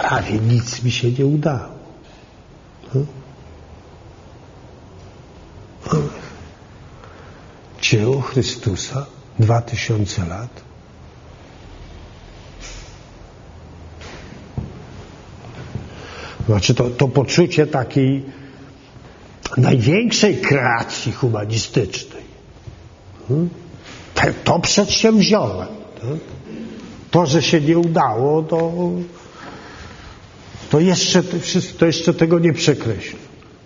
Prawie nic mi się nie udało. No. Dzieło Chrystusa dwa tysiące lat. Znaczy to, to poczucie takiej największej kreacji humanistycznej. Hmm? To przedsięwziąłem. Tak? To, że się nie udało, to, to, jeszcze, to jeszcze tego nie przekreśla.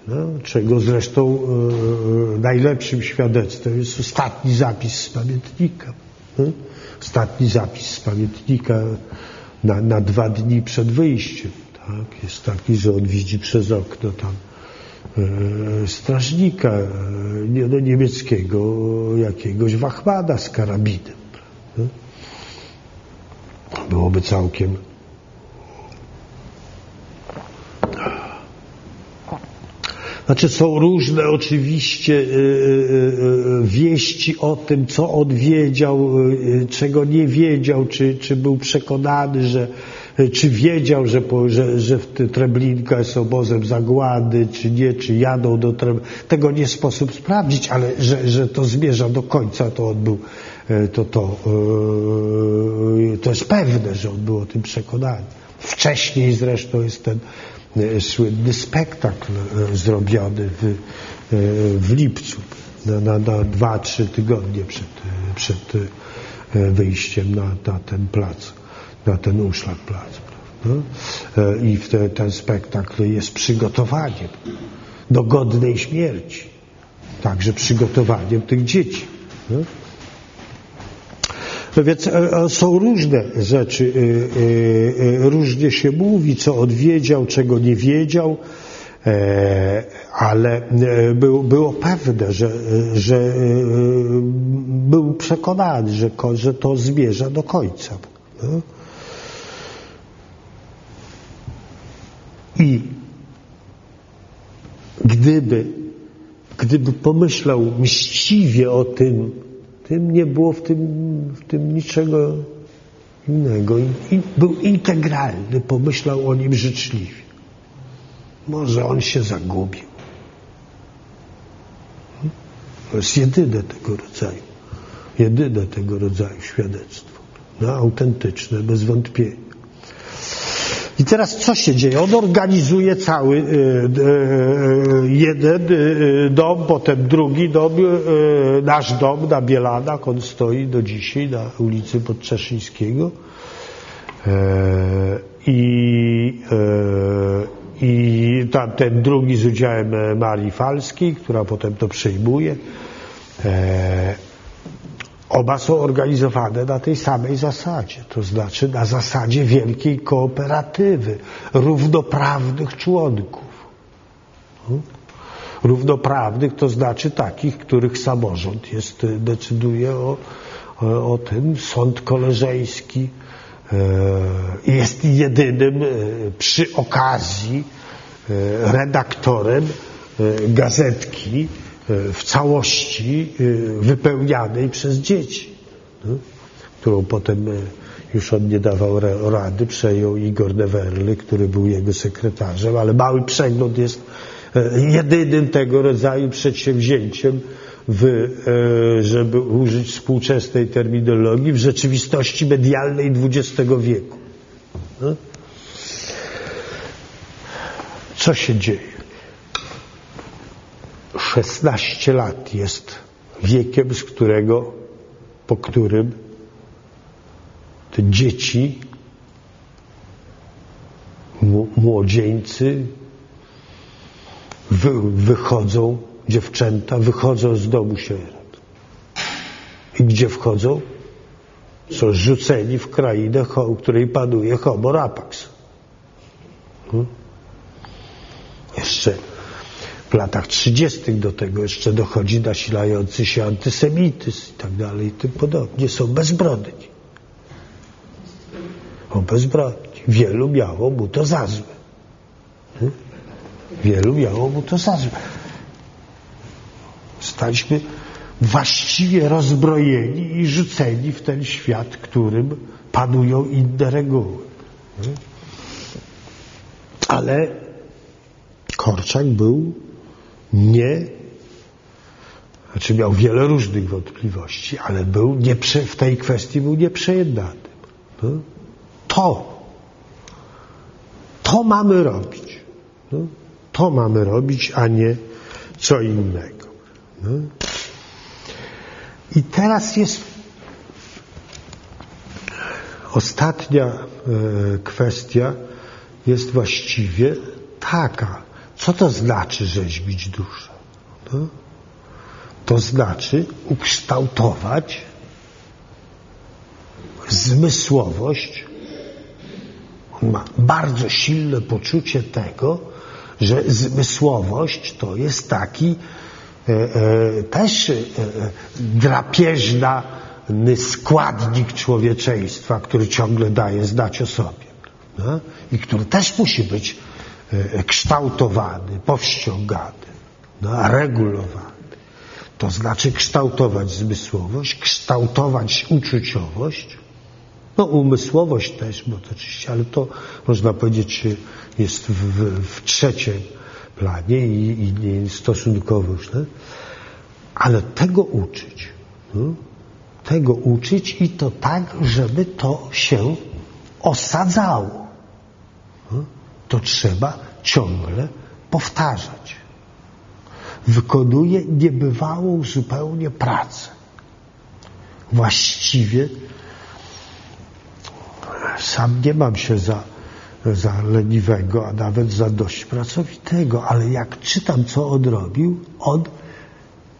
No, czego zresztą e, najlepszym świadectwem jest ostatni zapis z pamiętnika. No? Ostatni zapis z pamiętnika na, na dwa dni przed wyjściem. Tak? Jest taki, że on widzi przez okno tam e, strażnika e, nie, no, niemieckiego, jakiegoś wachmana z karabinem. Byłoby całkiem Znaczy są różne oczywiście y, y, y, wieści o tym, co on wiedział, czego nie wiedział, czy, czy był przekonany, że czy wiedział, że, że, że Treblinka jest obozem zagłady, czy nie, czy jadą do Treblinka. Tego nie sposób sprawdzić, ale że, że to zmierza do końca, to on był, to, to, to jest pewne, że on był o tym przekonany. Wcześniej zresztą jest ten słynny spektakl e, zrobiony w, e, w lipcu, na, na, na dwa, trzy tygodnie przed, przed wyjściem na, na ten plac, na ten uszlak plac. I te, ten spektakl jest przygotowaniem do godnej śmierci, także przygotowaniem tych dzieci. No? No więc e, e, są różne rzeczy, e, różnie się mówi, co odwiedział, czego nie wiedział, ale było pewne, że, że był przekonany, że, to zmierza do końca. No. I gdyby, gdyby pomyślał mściwie o tym, tym nie było w tym, w tym niczego innego. I, był integralny, pomyślał o nim życzliwie. Może on się zagubił. To jest jedyne tego rodzaju, jedyne tego rodzaju świadectwo. No, autentyczne, bez wątpienia. I teraz co się dzieje? On organizuje cały y, y, jeden y, dom, potem drugi dom, nasz dom na Bielanach, on stoi do dzisiaj na ulicy Podczeszyńskiego. E, I, e, i ten drugi z udziałem Marii Falskiej, która potem to przejmuje. Oba są organizowane na tej samej zasadzie, to znaczy na zasadzie wielkiej kooperatywy, równoprawnych członków. Hmm? Równoprawnych to znaczy takich, których samorząd jest, decyduje o, o, tym, sąd koleżeński e, jest jedynym e, przy okazji redaktorem gazetki, w całości y, wypełnianej przez dzieci, no, którą potem y, już on nie dawał rady, przejął Igor Newerly, który był jego sekretarzem, ale mały przegląd jest jedynym tego rodzaju przedsięwzięciem, w, żeby użyć współczesnej terminologii, w rzeczywistości medialnej XX wieku. No. Co się dzieje? 16 lat jest wiekiem, z którego, po którym te dzieci, młodzieńcy wy, wychodzą, dziewczęta wychodzą z domu sierot. I gdzie wchodzą? Są rzuceni w krainę, w której panuje homo rapax. Hmm? Jeszcze w latach 30. do tego jeszcze dochodzi nasilający się antysemityzm i tak dalej i tym podobnie. Są bezbronni. Są bezbronni. Wielu miało mu to za złe. Hmm? Wielu miało mu to za złe. Staliśmy właściwie rozbrojeni i rzuceni w ten świat, którym panują inne reguły. Hmm? Ale Korczak był nie, znaczy miał wiele różnych wątpliwości, ale był nieprze, w tej kwestii był nieprzejednanym. No. To, to mamy robić. No. To mamy robić, a nie co innego. No. I teraz jest ostatnia e, kwestia jest właściwie taka. Co to znaczy rzeźbić duszę? No? To znaczy ukształtować zmysłowość. On ma bardzo silne poczucie tego, że zmysłowość to jest taki e, e, też e, drapieżny składnik człowieczeństwa, który ciągle daje znać o sobie. No? I który też musi być E, kształtowany, powściągany, no, regulowany. To znaczy kształtować zmysłowość, kształtować uczuciowość, no umysłowość też, bo to oczywiście, ale to można powiedzieć jest w, w, w trzecim planie i, i stosunkowo już, ale tego uczyć. No? Tego uczyć i to tak, żeby to się osadzało. No? to trzeba ciągle powtarzać. Wykonuje niebywałą zupełnie pracę. Właściwie sam nie mam się za, za leniwego, a nawet za dość pracowitego, ale jak czytam, co on robił, on,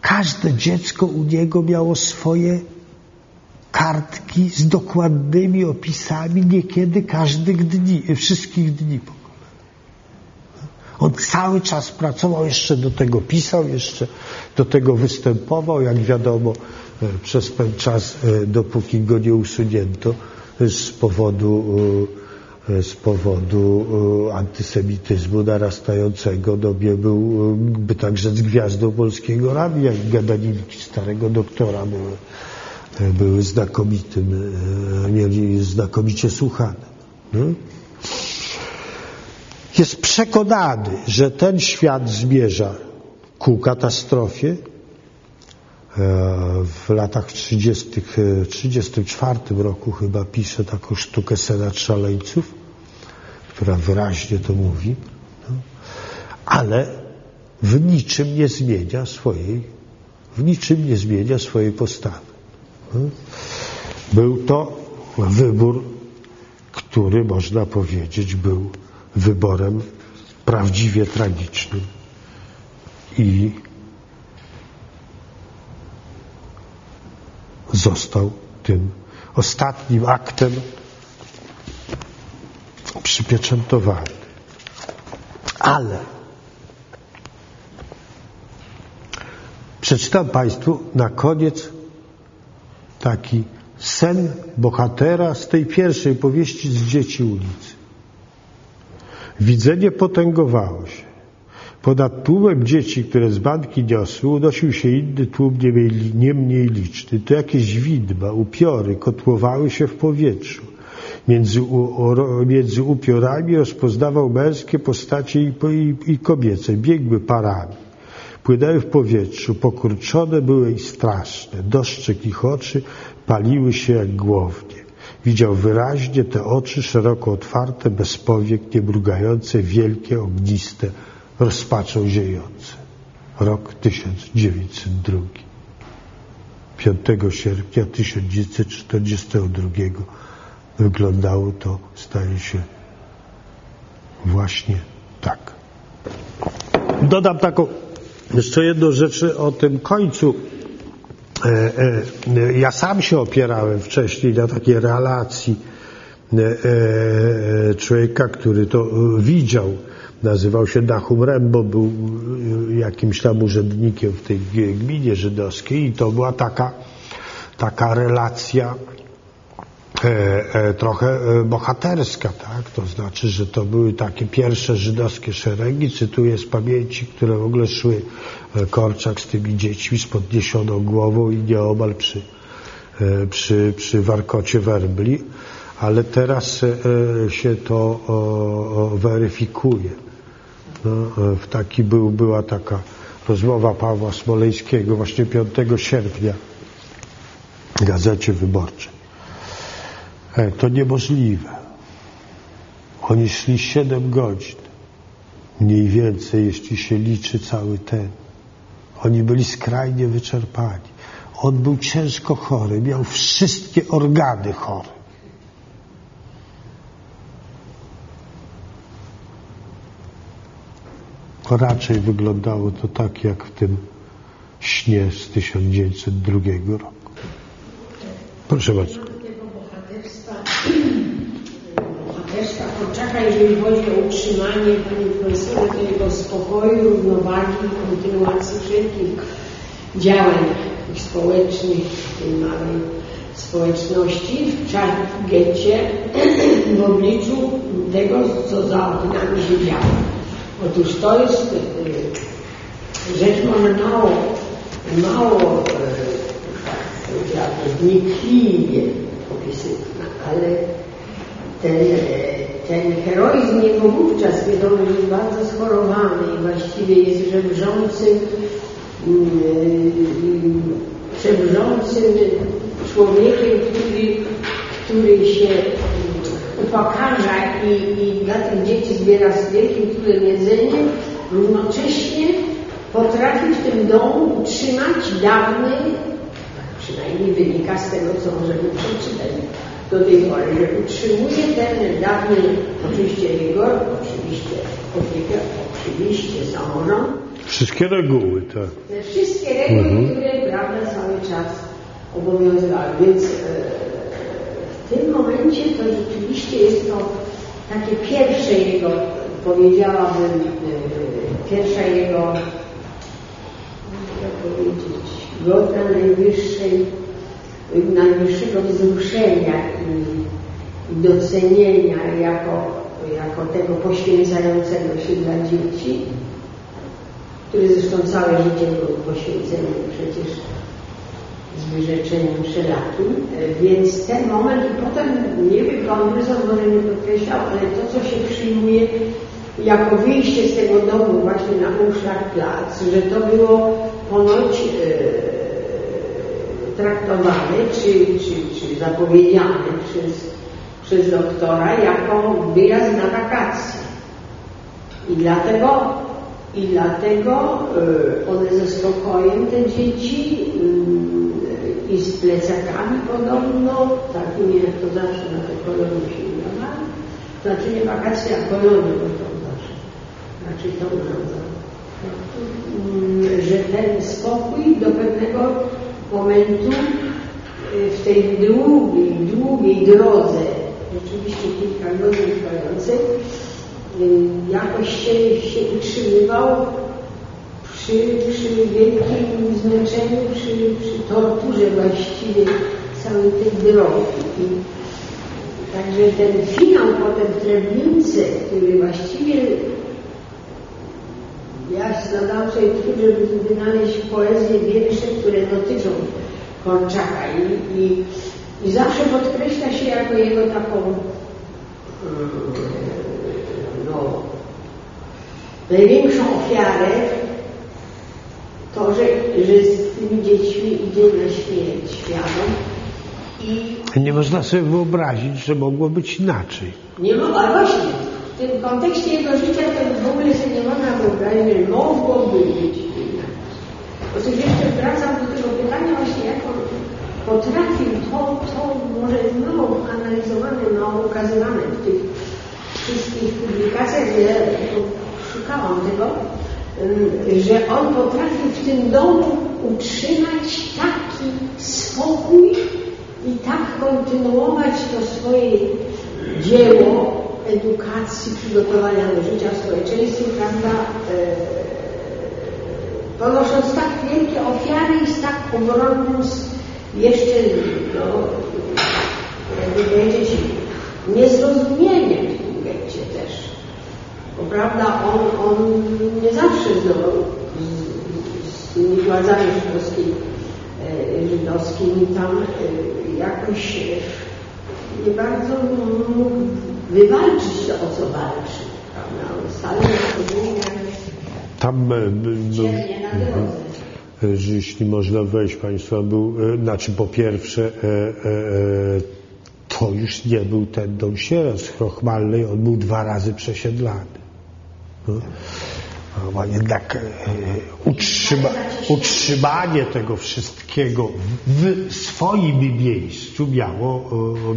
każde dziecko u niego miało swoje kartki z dokładnymi opisami, niekiedy każdych dni, wszystkich dni. On cały czas pracował, jeszcze do tego pisał, jeszcze do tego występował, jak wiadomo, e, przez pewien czas, e, dopóki go nie usunięto z powodu z powodu antysemityzmu narastającego no, byłby także z gwiazdą polskiego radia i gadaninki starego doktora były, były znakomitym, mieli znakomicie słuchane. No? Jest przekonany, że ten świat zmierza ku katastrofie, w latach 30. 34 roku chyba pisze taką sztukę Senat Szaleńców, która wyraźnie to mówi, no, ale w niczym nie zmienia swojej, w niczym nie zmienia swojej postawy. No. Był to wybór, który można powiedzieć był wyborem prawdziwie tragicznym i został tym ostatnim aktem przypieczętowany. Ale przeczytam Państwu na koniec taki sen bohatera z tej pierwszej powieści z dzieci ulicy. Widzenie potęgowało się. Ponad tłumem dzieci, które z banki niosły, unosił się inny tłum nie mniej, nie mniej liczny. To jakieś widma, upiory kotłowały się w powietrzu. Między, między upiorami rozpoznawał męskie postacie i, i, i kobiece. Biegły parami. Płynęły w powietrzu, pokurczone były i straszne. Doszczek ich oczy paliły się jak głownie. Widział wyraźnie te oczy szeroko otwarte, bez powiek, niemrugające, wielkie, ogniste, rozpaczą ziejące. Rok 1902. 5 sierpnia 1942 wyglądało to, staje się właśnie tak. Dodam taką jeszcze jedną rzecz o tym końcu. E, e, ja sam się opierałem wcześniej na takiej relacji e, człowieka, który to widział. Nazywał się Dachum Rembo, był jakimś tam urzędnikiem w tej gminie żydowskiej i to była taka, taka relacja e, e, trochę e, bohaterska, tak? To znaczy, że to były takie pierwsze żydowskie szeregi, cytuję z pamięci, które w ogóle szły e, Korczak z tymi dziećmi z podniesioną głową i nieomal przy, e, przy, przy warkocie werbli, ale teraz e, się to weryfikuje. No, w taki był, była taka rozmowa Pawła Smoleńskiego właśnie 5 sierpnia w Gazecie Wyborczej. To niemożliwe. Oni szli 7 godzin. Mniej więcej, jeśli się liczy cały ten. Oni byli skrajnie wyczerpani. On był ciężko chory, miał wszystkie organy chore. raczej wyglądało to tak jak w tym śnie z 1902 roku. Proszę bardzo. Bohaterstwa Korczaka, jeżeli chodzi o utrzymanie, panie profesorze, tego spokoju, równowagi, kontynuacji wszelkich działań społecznych tej małej społeczności w getcie w obliczu tego, co za oknami się działo. Otóż to jest y, rzecz może mało, mało e, tak wnikliwie opisywana, ale ten, e, ten heroizm jego wówczas, wiadomo, jest bardzo schorowany i właściwie jest żebrzącym, żebrzącym człowiekiem, który, który się upokarza i, i dla tych dzieci zbiera z wielkim trudem jedzenie, równocześnie potrafi w tym domu utrzymać dawny, przynajmniej wynika z tego, co możemy przeczytać do tej pory, że utrzymuje ten dawny, oczywiście rygor, oczywiście opiekę, oczywiście samorząd. Wszystkie reguły, tak. Te wszystkie reguły, mhm. które prawda cały czas obowiązywały. Więc e, w tym momencie to rzeczywiście jest to takie pierwsze jego, powiedziałabym, e, pierwsza jego, jak powiedzieć, godna najwyższej, najwyższego wzruszenia i, docenienia jako, jako tego poświęcającego się dla dzieci, który zresztą całe życie był poświęcony przecież z wyrzeczeniem wszelakim, więc ten moment i potem, nie wiem, pan może nie podkreślał, ale to, co się przyjmuje jako wyjście z tego domu właśnie na Umschlagplatz, że to było ponoć e, traktowane czy, czy, czy zapowiedziane przez, przez doktora jako wyjazd na wakacje. I dlatego, i dlatego e, one ze spokojem, te dzieci, y, i z plecakami podobno, takimi jak to zawsze na te kolonie się znaczy nie wakacje, a kolonie, bo to znaczy to urządzą. Że ten spokój do pewnego momentu y, w tej długiej, długiej drodze, rzeczywiście kilka godzin trwającej, y, jakoś się, się utrzymywał przy, przy wielkim zmęczeniu, przy, przy torturze właściwie całej tej drogi. I, także ten finał potem w Treblince, który właściwie ja zadałam sobie trud, żeby wynaleźć poezję, wiersze, które dotyczą Korczaka i, i, i zawsze podkreśla się jako jego taką mm, no, największą ofiarę to, że, że z tymi dziećmi idzie na śmierć świadom i nie można sobie wyobrazić, że mogło być inaczej. Nie ale właśnie w tym kontekście jego życia to w ogóle sobie nie można wyobrazić, że mogłoby być inaczej. Otóż jeszcze wracam do tego pytania właśnie, jak on potrafił to, to może mało analizowane, mało ukazywane w tych wszystkich publikacjach, ja szukałam tego, że on potrafił w tym domu utrzymać taki spokój i tak kontynuować to swoje dzieło, edukacji, przygotowania do życia w społeczeństwie, prawda, e, ponosząc tak wielkie ofiary i z tak ogromnym jeszcze, no, jakby powiedzieć, niezrozumieniem w tym getcie też. Bo prawda, on, on nie zawsze znowu z, z tymi władzami żydowskimi, e, żydowskimi tam e, jakoś nie bardzo mógł wywalczyć to, o co walczy. Prawda? Tam e, był, że jeśli można wejść Państwa, był, e, znaczy po pierwsze e, e, to już nie był ten dom sierat z Chrochmalnej, on był dwa razy przesiedlany. No. A jednak utrzyma, utrzymanie tego wszystkiego w swoim miejscu miało,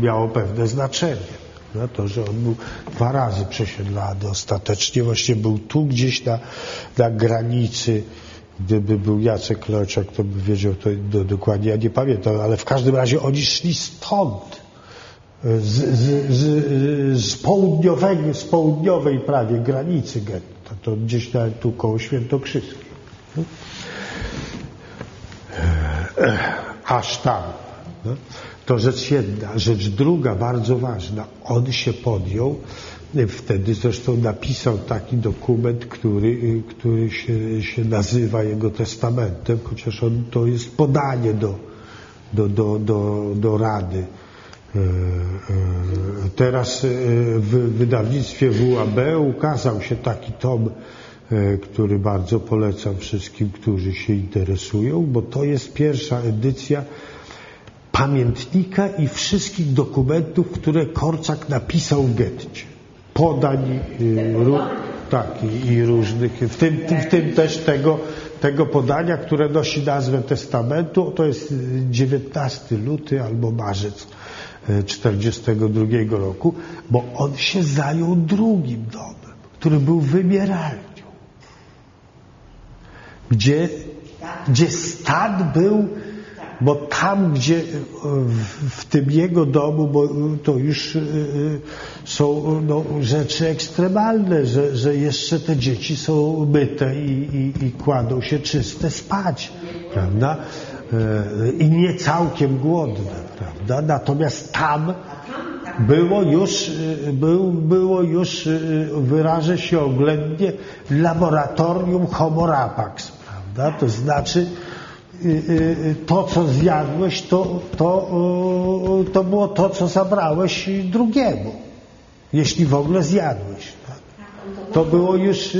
miało pewne znaczenie na to, że on był dwa razy przesiedlany ostatecznie. Właśnie był tu gdzieś na, na granicy. Gdyby był Jacek Kloczak, to by wiedział to do, dokładnie. Ja nie pamiętam, ale w każdym razie oni szli stąd. Z, z, z, z, południowego, z południowej prawie granicy getta. To gdzieś nawet tu koło Świętokrzyskiej. Aż tam. No. To rzecz jedna. Rzecz druga, bardzo ważna. On się podjął, wtedy zresztą napisał taki dokument, który, który się, się nazywa jego testamentem, chociaż on, to jest podanie do, do, do, do, do Rady. E, e, teraz e, w wydawnictwie WAB ukazał się taki tom, który bardzo polecam wszystkim, którzy się interesują, bo to jest pierwsza edycja pamiętnika i wszystkich dokumentów, które Korczak napisał w getcie. Podań, y, tak, i, i, różnych, w tym, w tym też tego, tego podania, które nosi nazwę testamentu, to jest 19 luty albo marzec 42 y, roku, bo on się zajął drugim domem, który był wymieralnią, gdzie, gdzie stan był bo tam, gdzie w tym jego domu, bo to już e, e, są no, rzeczy ekstremalne, że, że jeszcze te dzieci są myte i, i, i kładą się czyste spać, prawda? E, I nie całkiem głodne, prawda? Natomiast tam, było już, był, było już, wyrażę się oględnie, laboratorium homo rapax, prawda? To znaczy to, co zjadłeś, to, to, to było to, co zabrałeś drugiemu, jeśli w ogóle zjadłeś. Tak? To było już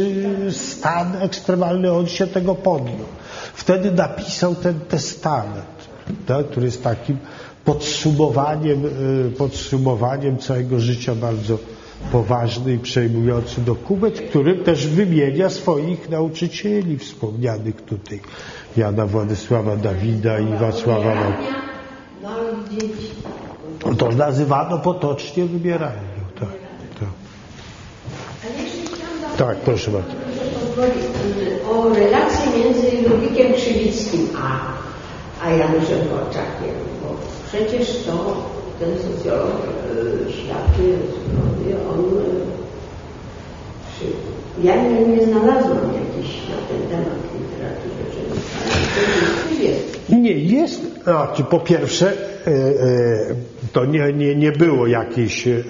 stan ekstremalny, on się tego podjął. Wtedy napisał ten testament, tak, który jest takim podsumowaniem, y, podsumowaniem całego życia bardzo poważny i przejmujący dokument, który też wymienia swoich nauczycieli wspomnianych tutaj. Jana Władysława Dawida i Wacława no, To nazywano potocznie wybieralnią. Tak, tak. tak proszę bardzo. O relacje między Lubikiem Krzywickim a, a Januszem Korczakiem. Bo Przecież to ten socjolog y, świadczy, on y, ja nie, nie znalazłam jakiś na ten temat Nie, jest, znaczy po pierwsze e, e, to nie, nie, nie było jakiejś e,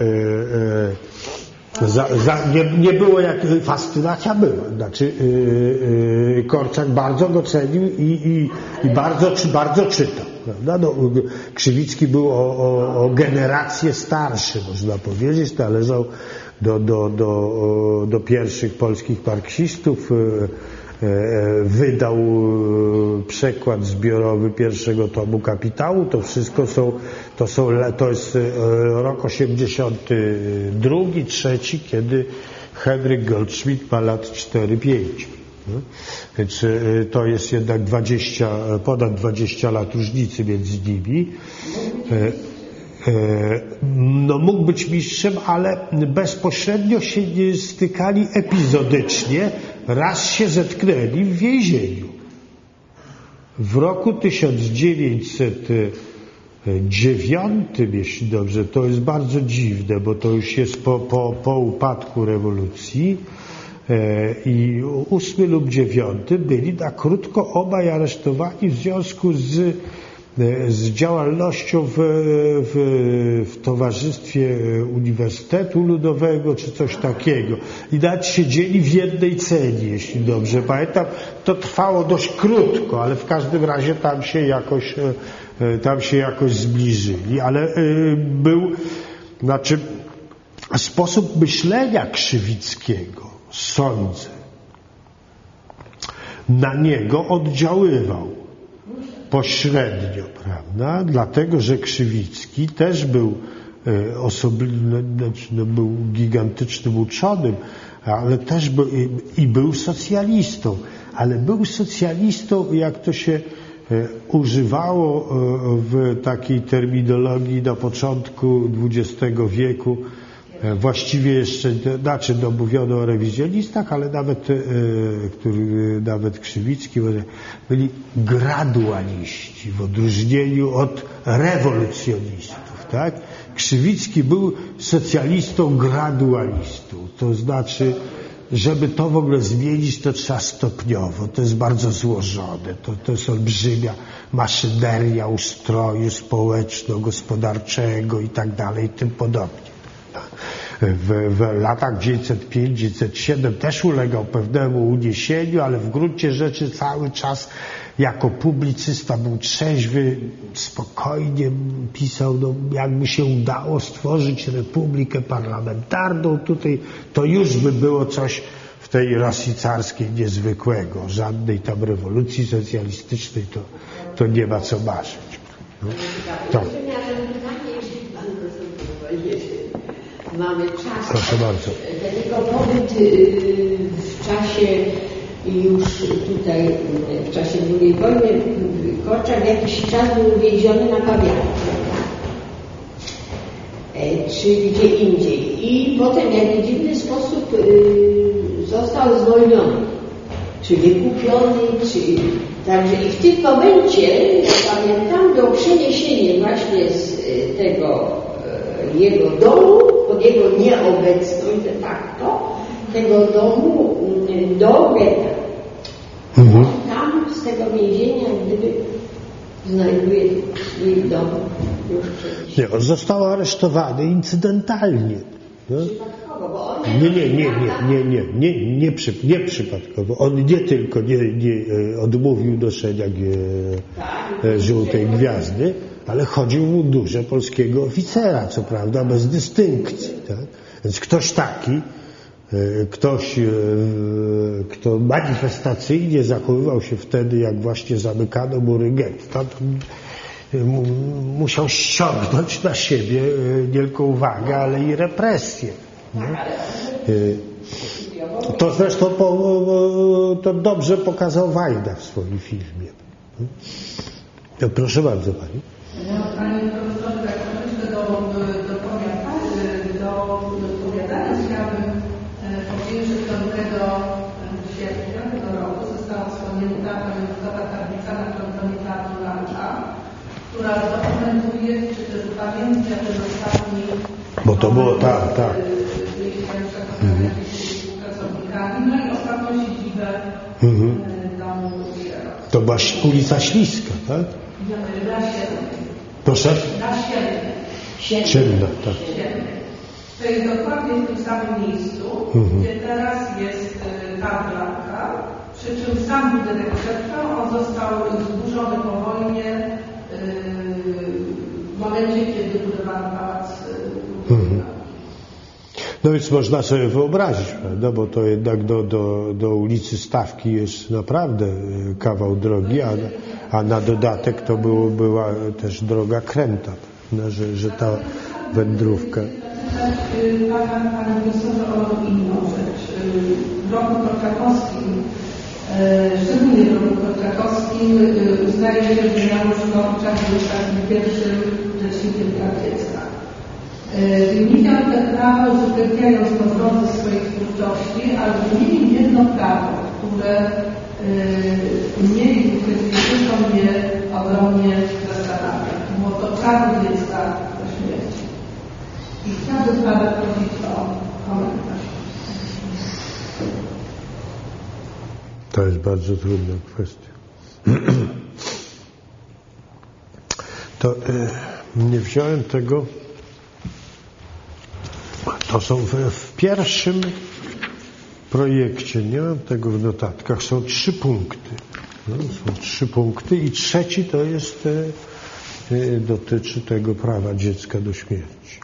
za, za, nie, nie było jak fascynacja była. Znaczy Korczak bardzo go cenił i, i, i bardzo, bardzo czytał. Prawda? No, Krzywicki był o, o, o generację starszy, można powiedzieć, należał do, do, do, do pierwszych polskich marksistów. Wydał e, przekład zbiorowy pierwszego tomu Kapitału. To wszystko są, to są, to jest rok 82, trzeci, kiedy Henryk Goldschmidt ma lat 4-5. No. Więc to jest jednak 20, ponad 20 lat różnicy między nimi. No, mógł być mistrzem, ale bezpośrednio się nie stykali epizodycznie, raz się zetknęli w więzieniu. W roku 1909, jeśli dobrze, to jest bardzo dziwne, bo to już jest po, po, po upadku rewolucji e, i ósmy lub dziewiąty byli na krótko obaj aresztowani w związku z E, z działalnością w, w, w, Towarzystwie Uniwersytetu Ludowego czy coś takiego. I nawet siedzieli w jednej celi, jeśli dobrze pamiętam. To trwało dość krótko, ale w każdym razie tam się jakoś, e, e, tam się jakoś zbliżyli. Ale był, znaczy sposób myślenia Krzywickiego, sądzę, na niego oddziaływał pośrednio, prawda? Dlatego, że Krzywicki też był e, osobny, znaczy, no, był gigantycznym uczonym, ale też był i, był socjalistą, ale był socjalistą, jak to się e, używało e, w takiej terminologii na początku XX wieku, właściwie jeszcze, znaczy no, mówiono o rewizjonistach, ale nawet, e, który, nawet Krzywicki, byli gradualiści w odróżnieniu od rewolucjonistów. Tak? Krzywicki był socjalistą gradualistą, to znaczy żeby to w ogóle zmienić, to trzeba stopniowo. To jest bardzo złożone. To, to jest olbrzymia maszyneria ustroju społeczno-gospodarczego i tak dalej i tym podobnie w, w latach 905-907 też ulegał pewnemu uniesieniu, ale w gruncie rzeczy cały czas jako publicysta był trzeźwy, spokojnie pisał, no, jakby się udało stworzyć republikę parlamentarną tutaj, to już by było coś w tej Rosji carskiej niezwykłego. Żadnej tam rewolucji socjalistycznej to, to nie ma co marzyć. No. Mamy czas. Proszę bardzo. Jego pobyt y, w czasie już tutaj, y, w czasie II wojny, Korczak jakiś czas był uwięziony na Pawianie, e, czy gdzie indziej. I potem w jakiś dziwny sposób y, został zwolniony, czy wykupiony, czy... Także i w tym momencie, pamiętam, było przeniesienie właśnie z tego jego domu, jego nieobecność de facto, tego domu mm, do getta. Mhm. Tam z tego więzienia, gdyby znajduje swój dom Nie, on został aresztowany incydentalnie. No. Nie, nie, nie, nie, nie, nie, nie, nie, przy, nie przypadkowo. On nie tylko nie, nie e, odmówił noszenia e, żółtej gwiazdy, ale chodził w mundurze polskiego oficera, co prawda bez dystynkcji. Tak? Więc ktoś taki, e, ktoś, kto manifestacyjnie zachowywał się wtedy, jak właśnie zamykano mury getta, musiał ściągnąć na siebie nie tylko uwagę, ale i represję. To zresztą po, to dobrze pokazał Wajda w swoim filmie. Proszę bardzo Pani. Panie profesorze, troszeczkę do, do, do powiadania chciałabym powiedzieć, że 5 sierpnia tego roku została wspomniana pamiątkowa tablica na frontonie Teatru Lancza, która dokumentuje, czy też upamiętnia ten ostatni bo to było tak, tak. Mhm. no i ostatnią siedzibę mhm. domu To była ulica Śliska, tak? Siedmej. Proszę? Na Siedmej. Siedmna, tak. To jest dokładnie w tym samym miejscu, mhm. gdzie teraz jest ta blanka, przy czym sam budynek przetrwał, on został zburzony po wojnie w momencie, kiedy budowano pałac. No więc można sobie wyobrazić, prawda? bo to jednak do, do, do ulicy Stawki jest naprawdę e, kawał drogi, a, a na dodatek to było, była też droga kręta, prawda? Że, że ta wędrówka. Pan, panie profesorze, o inną rzecz. W roku Korczakowskim, szczególnie w roku Korczakowskim, uznaje się, że Janusz Korczak był takim pierwszym rzecznikiem praw dziecka. Wymieniał te prawo, uwzględniając po drodze swojej twórczości, ale wymienił jedno prawo, które mnie i to mnie ogromnie zastanawia. Było to prawo dziecka do śmierci. I chciałbym Pana prosić o komentarz. To jest bardzo trudna kwestia. To y, nie wziąłem tego to są w, w pierwszym projekcie, nie mam tego w notatkach, są trzy punkty. No, są trzy punkty i trzeci to jest, e, e, dotyczy tego prawa dziecka do śmierci.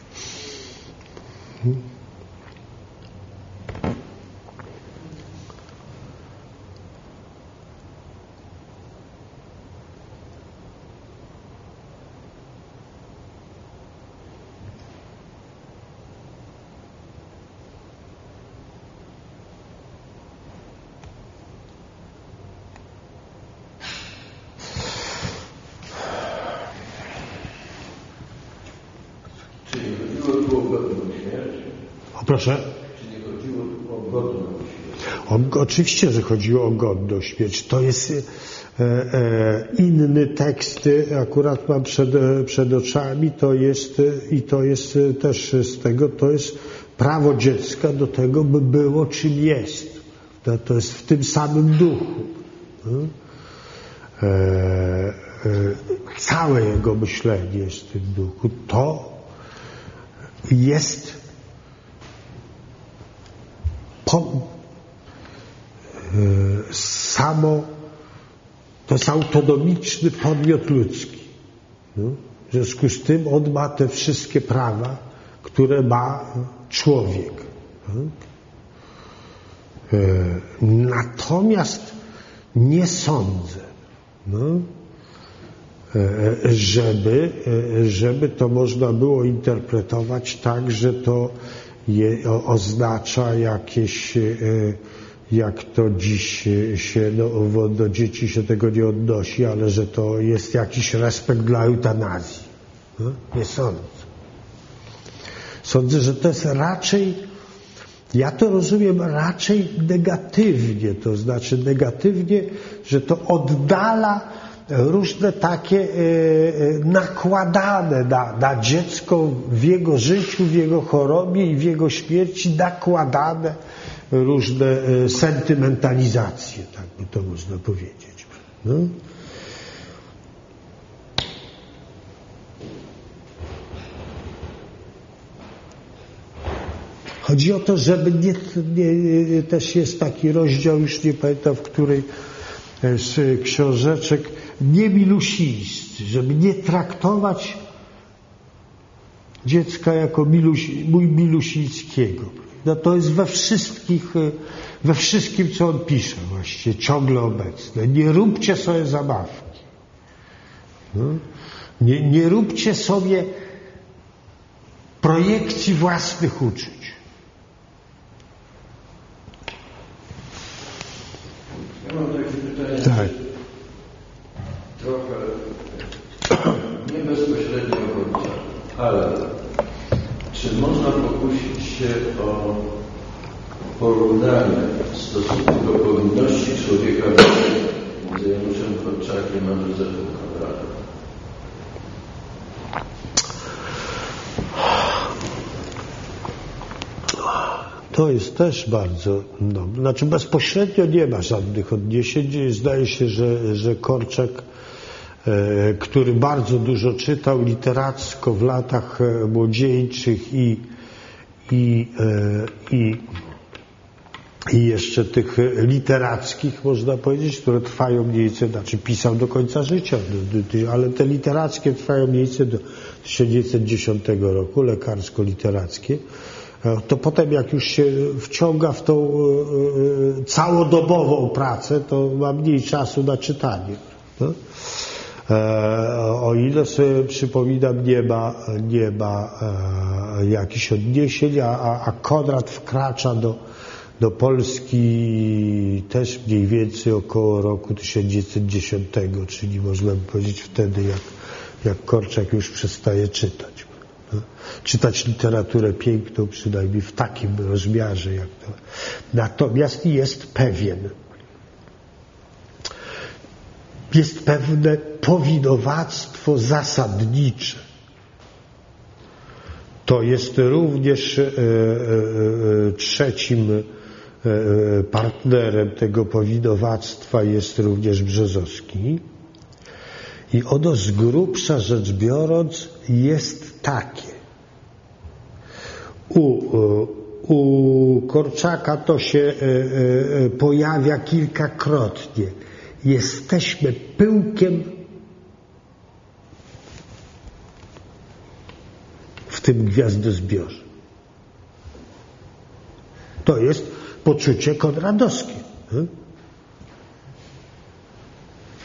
Proszę? Czy nie chodziło o godność? Oczywiście, że chodziło o godność śmierci. To jest e, e, inny tekst, akurat mam przed, e, przed oczami, to jest i to jest też z tego, to jest prawo dziecka do tego, by było czym jest. To, to jest w tym samym duchu. E, e, całe jego myślenie jest w tym duchu. To jest po, e, samo, to jest autonomiczny podmiot ludzki. No? W związku z tym on ma te wszystkie prawa, które ma człowiek. Tak? E, natomiast nie sądzę, no, e, żeby, żeby to można było interpretować tak, że to je, oznacza jakieś, e, jak to dziś się, no, do dzieci się tego nie odnosi, ale że to jest jakiś respekt dla eutanazji. No? Nie sądzę. Sądzę, że to jest raczej, ja to rozumiem raczej negatywnie, to znaczy negatywnie, że to oddala różne takie e, e, nakładane na, na dziecko w jego życiu, w jego chorobie i w jego śmierci, nakładane różne e, sentymentalizacje, tak by to można powiedzieć. No. Chodzi o to, żeby nie, nie, też jest taki rozdział, już nie pamiętam, w której z książeczek nie milusińscy, żeby nie traktować dziecka jako miluś, mój milusińskiego. No to jest we wszystkich, we wszystkim, co on pisze właściwie, ciągle obecne. Nie róbcie sobie zabawki. No. Nie, nie róbcie sobie projekcji własnych uczuć. Ja mam takie pytanie. Tak. Trochę nie bezpośrednio chodzi, ale czy można pokusić się o porównanie stosunku do powinności człowieka między Januszem Korczakiem a Józefem Konradem? To jest też bardzo, no, znaczy bezpośrednio nie ma żadnych odniesień. Zdaje się, że, że Korczak, e, który bardzo dużo czytał literacko w latach e, młodzieńczych i, i, e, i, i jeszcze tych literackich, można powiedzieć, które trwają mniej więcej, znaczy pisał do końca życia, ale te literackie trwają mniej więcej do 1910 roku, lekarsko-literackie to potem jak już się wciąga w tą e, e, całodobową pracę, to ma mniej czasu na czytanie. No? O ile sobie przypominam, nie ma, nie ma jakichś odniesień, a, a Konrad wkracza do, do Polski też mniej więcej około roku 1910, czyli można by powiedzieć wtedy, jak, jak Korczak już przestaje czytać czytać literaturę piękną, przynajmniej w takim rozmiarze jak to. Natomiast jest pewien, jest pewne powinowactwo zasadnicze. To jest również e, e, e, trzecim partnerem tego powinowactwa jest również Brzozowski. I ono z grubsza rzecz biorąc jest takie. U, u Korczaka to się pojawia kilkakrotnie. Jesteśmy pyłkiem w tym gwiazdozbiorze. To jest poczucie konradowskie.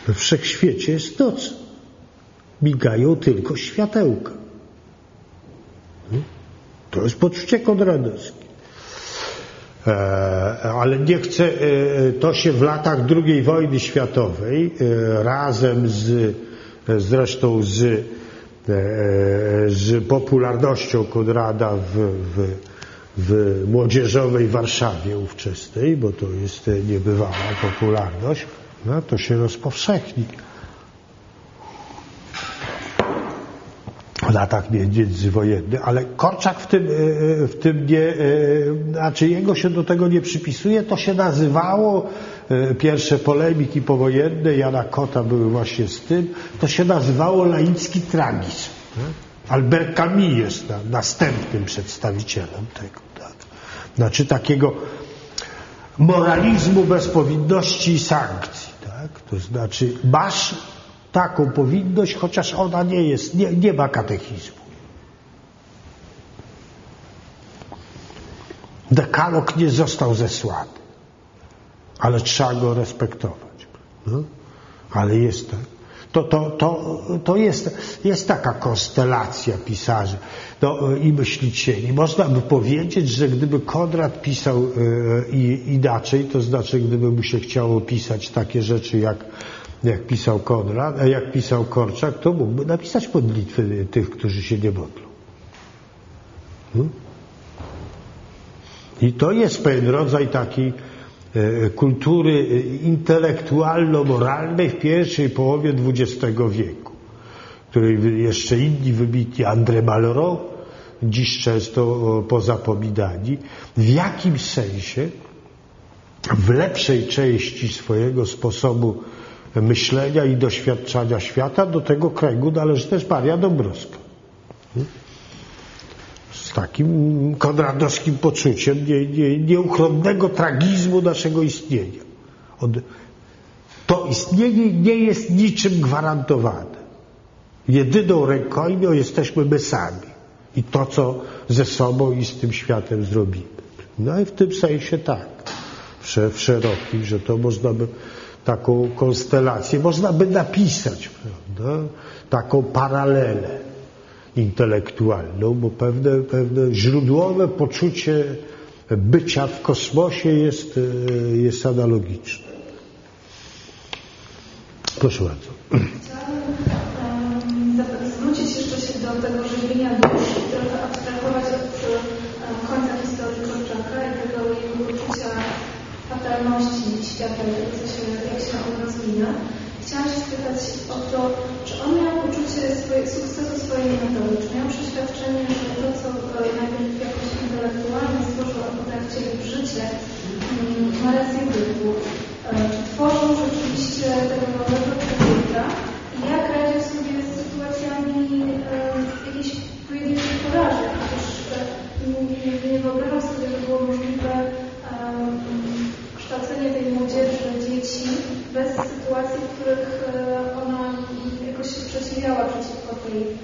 We wszechświecie jest noc. Migają tylko światełka. To jest poczucie konradowskie. E, ale nie chcę, e, to się w latach II wojny światowej e, razem z, zresztą z, z popularnością Konrada w, w, w młodzieżowej Warszawie ówczesnej, bo to jest niebywała popularność, no, to się rozpowszechni. W latach międzywojennych, ale Korczak w tym, e, e, w tym nie, e, znaczy jego się do tego nie przypisuje, to się nazywało, pierwsze polemiki powojenne Jana Kota były właśnie z tym, to się nazywało laicki tragizm. Albert Camus jest następnym przedstawicielem tego. Tak? Znaczy takiego moralizmu bez powinności i sankcji. Tak? To znaczy masz taką powinność, chociaż ona nie jest, nie, nie ma katechizmu. Dekalog nie został zesłany, ale trzeba go respektować. No? Ale jest. To, to, to, to jest, jest taka konstelacja pisarzy no, i myślicieli. Można by powiedzieć, że gdyby Konrad pisał e, inaczej, to znaczy gdyby mu się chciało pisać takie rzeczy jak jak pisał Konrad, a jak pisał Korczak, to mógłby napisać modlitwy tych, którzy się nie modlą. Hmm? I to jest pewien rodzaj takiej e, kultury intelektualno-moralnej w pierwszej połowie XX wieku, której jeszcze inni wybitni, André Malraux, dziś często pozapominani, w jakimś sensie w lepszej części swojego sposobu myślenia i doświadczania świata. Do tego kręgu należy też Maria Dąbrowska. z takim konradowskim poczuciem nie, nie, nieuchronnego tragizmu naszego istnienia. Od, to istnienie nie jest niczym gwarantowane. Jedyną rękojmią jesteśmy my sami i to, co ze sobą i z tym światem zrobimy. No i w tym sensie tak, w szerokim, że to można by taką konstelację, można by napisać, prawda? taką paralelę intelektualną, bo pewne, pewne źródłowe poczucie bycia w kosmosie jest, e, jest analogiczne. Proszę bardzo. Chciałabym zwrócić jeszcze się do tego żywienia duszy i trochę abstrahować od końca historii Korczaka i tego jego poczucia fatalności świata, jak się, jak się on rozwija. Chciałam się spytać o to, czy on miał poczucie swoje, sukcesu swojej metody, czy miał przeświadczenie, że to, co najpierw jakoś intelektualnie stworzył, a potem wcielił w życie, mm, ma rację bytu. Czy tworzył rzeczywiście tego nowego człowieka i jak radził sobie z sytuacjami jakiejś pojedynczej porażek? Przecież nie, wyobrażam sobie, że było możliwe kształcenie tej młodzieży, dzieci bez sytuacji, w których ona jakoś się przeciwiała przeciwko tej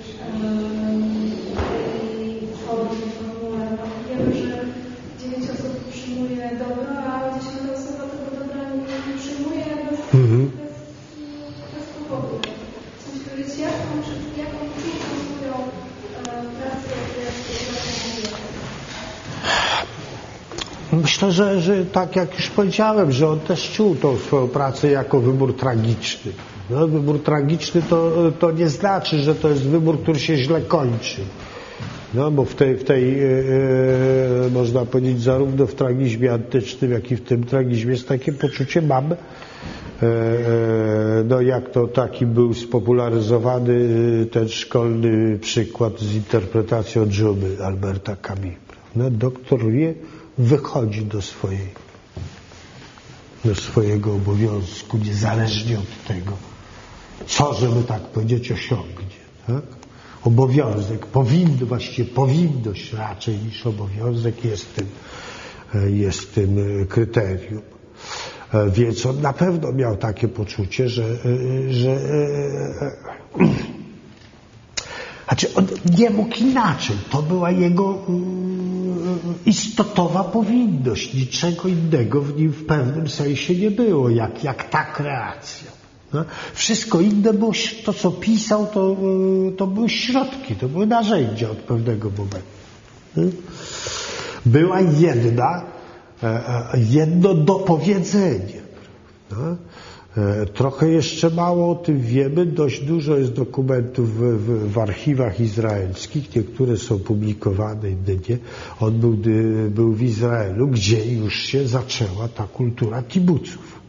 Myślę, że, że tak jak już powiedziałem, że on też czuł tą swoją pracę jako wybór tragiczny. No, wybór tragiczny to, to nie znaczy, że to jest wybór, który się źle kończy. No, bo w tej, w tej e, e, można powiedzieć, zarówno w tragizmie antycznym, jak i w tym tragizmie jest takie poczucie mamy, e, no jak to taki był spopularyzowany ten szkolny przykład z interpretacją Dżumy Alberta Camus. Prawda? Doktor wie, wychodzi do swojej, do swojego obowiązku, niezależnie od tego, co, żeby tak powiedzieć, osiągnie. Tak? Obowiązek, powinny, właściwie powinność raczej niż obowiązek jest tym, jest tym kryterium. Więc on na pewno miał takie poczucie, że, że znaczy on nie mógł inaczej. To była jego istotowa powinność. Niczego innego w nim w pewnym sensie nie było, jak, jak ta kreacja. No? Wszystko inne było, to co pisał, to, to były środki, to były narzędzia od pewnego momentu. Była jedna, jedno dopowiedzenie. No? Trochę jeszcze mało o tym wiemy, dość dużo jest dokumentów w, w, w archiwach izraelskich, niektóre są publikowane, inne nie. On był, był w Izraelu, gdzie już się zaczęła ta kultura kibuców.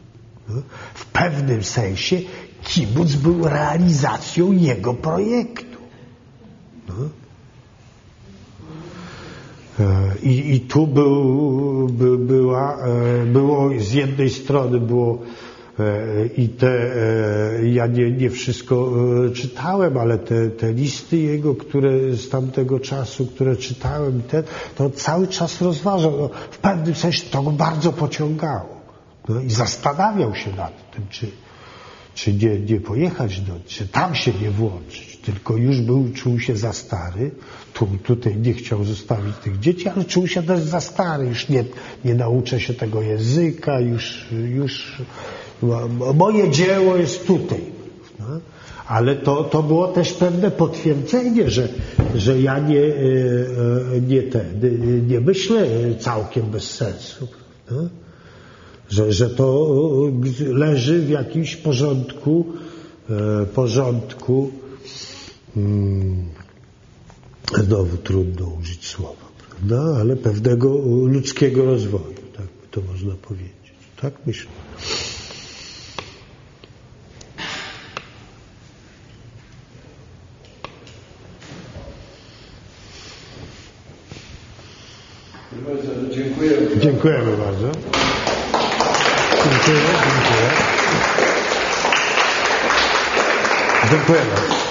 W pewnym sensie kibuc był realizacją jego projektu. I, i tu był, by, była, było z jednej strony było i te, ja nie, nie wszystko czytałem, ale te, te listy jego, które z tamtego czasu, które czytałem, to cały czas rozważał. No, w pewnym sensie to go bardzo pociągało. No, I zastanawiał się nad tym, czy, czy nie, nie pojechać do, czy tam się nie włączyć. Tylko już był, czuł się za stary. Tu, tutaj nie chciał zostawić tych dzieci, ale czuł się też za stary. Już nie, nie nauczę się tego języka, już, już moje dzieło jest tutaj. No? Ale to, to było też pewne potwierdzenie, że, że ja nie, nie, ten, nie myślę całkiem bez sensu. No? Że, że to leży w jakimś porządku, porządku, hmm, znowu trudno użyć słowa, prawda? ale pewnego ludzkiego rozwoju, tak to można powiedzieć. Tak myślę. Dziękujemy. Dziękujemy bardzo. Dziękuję, dziękuję. Dziękujemy.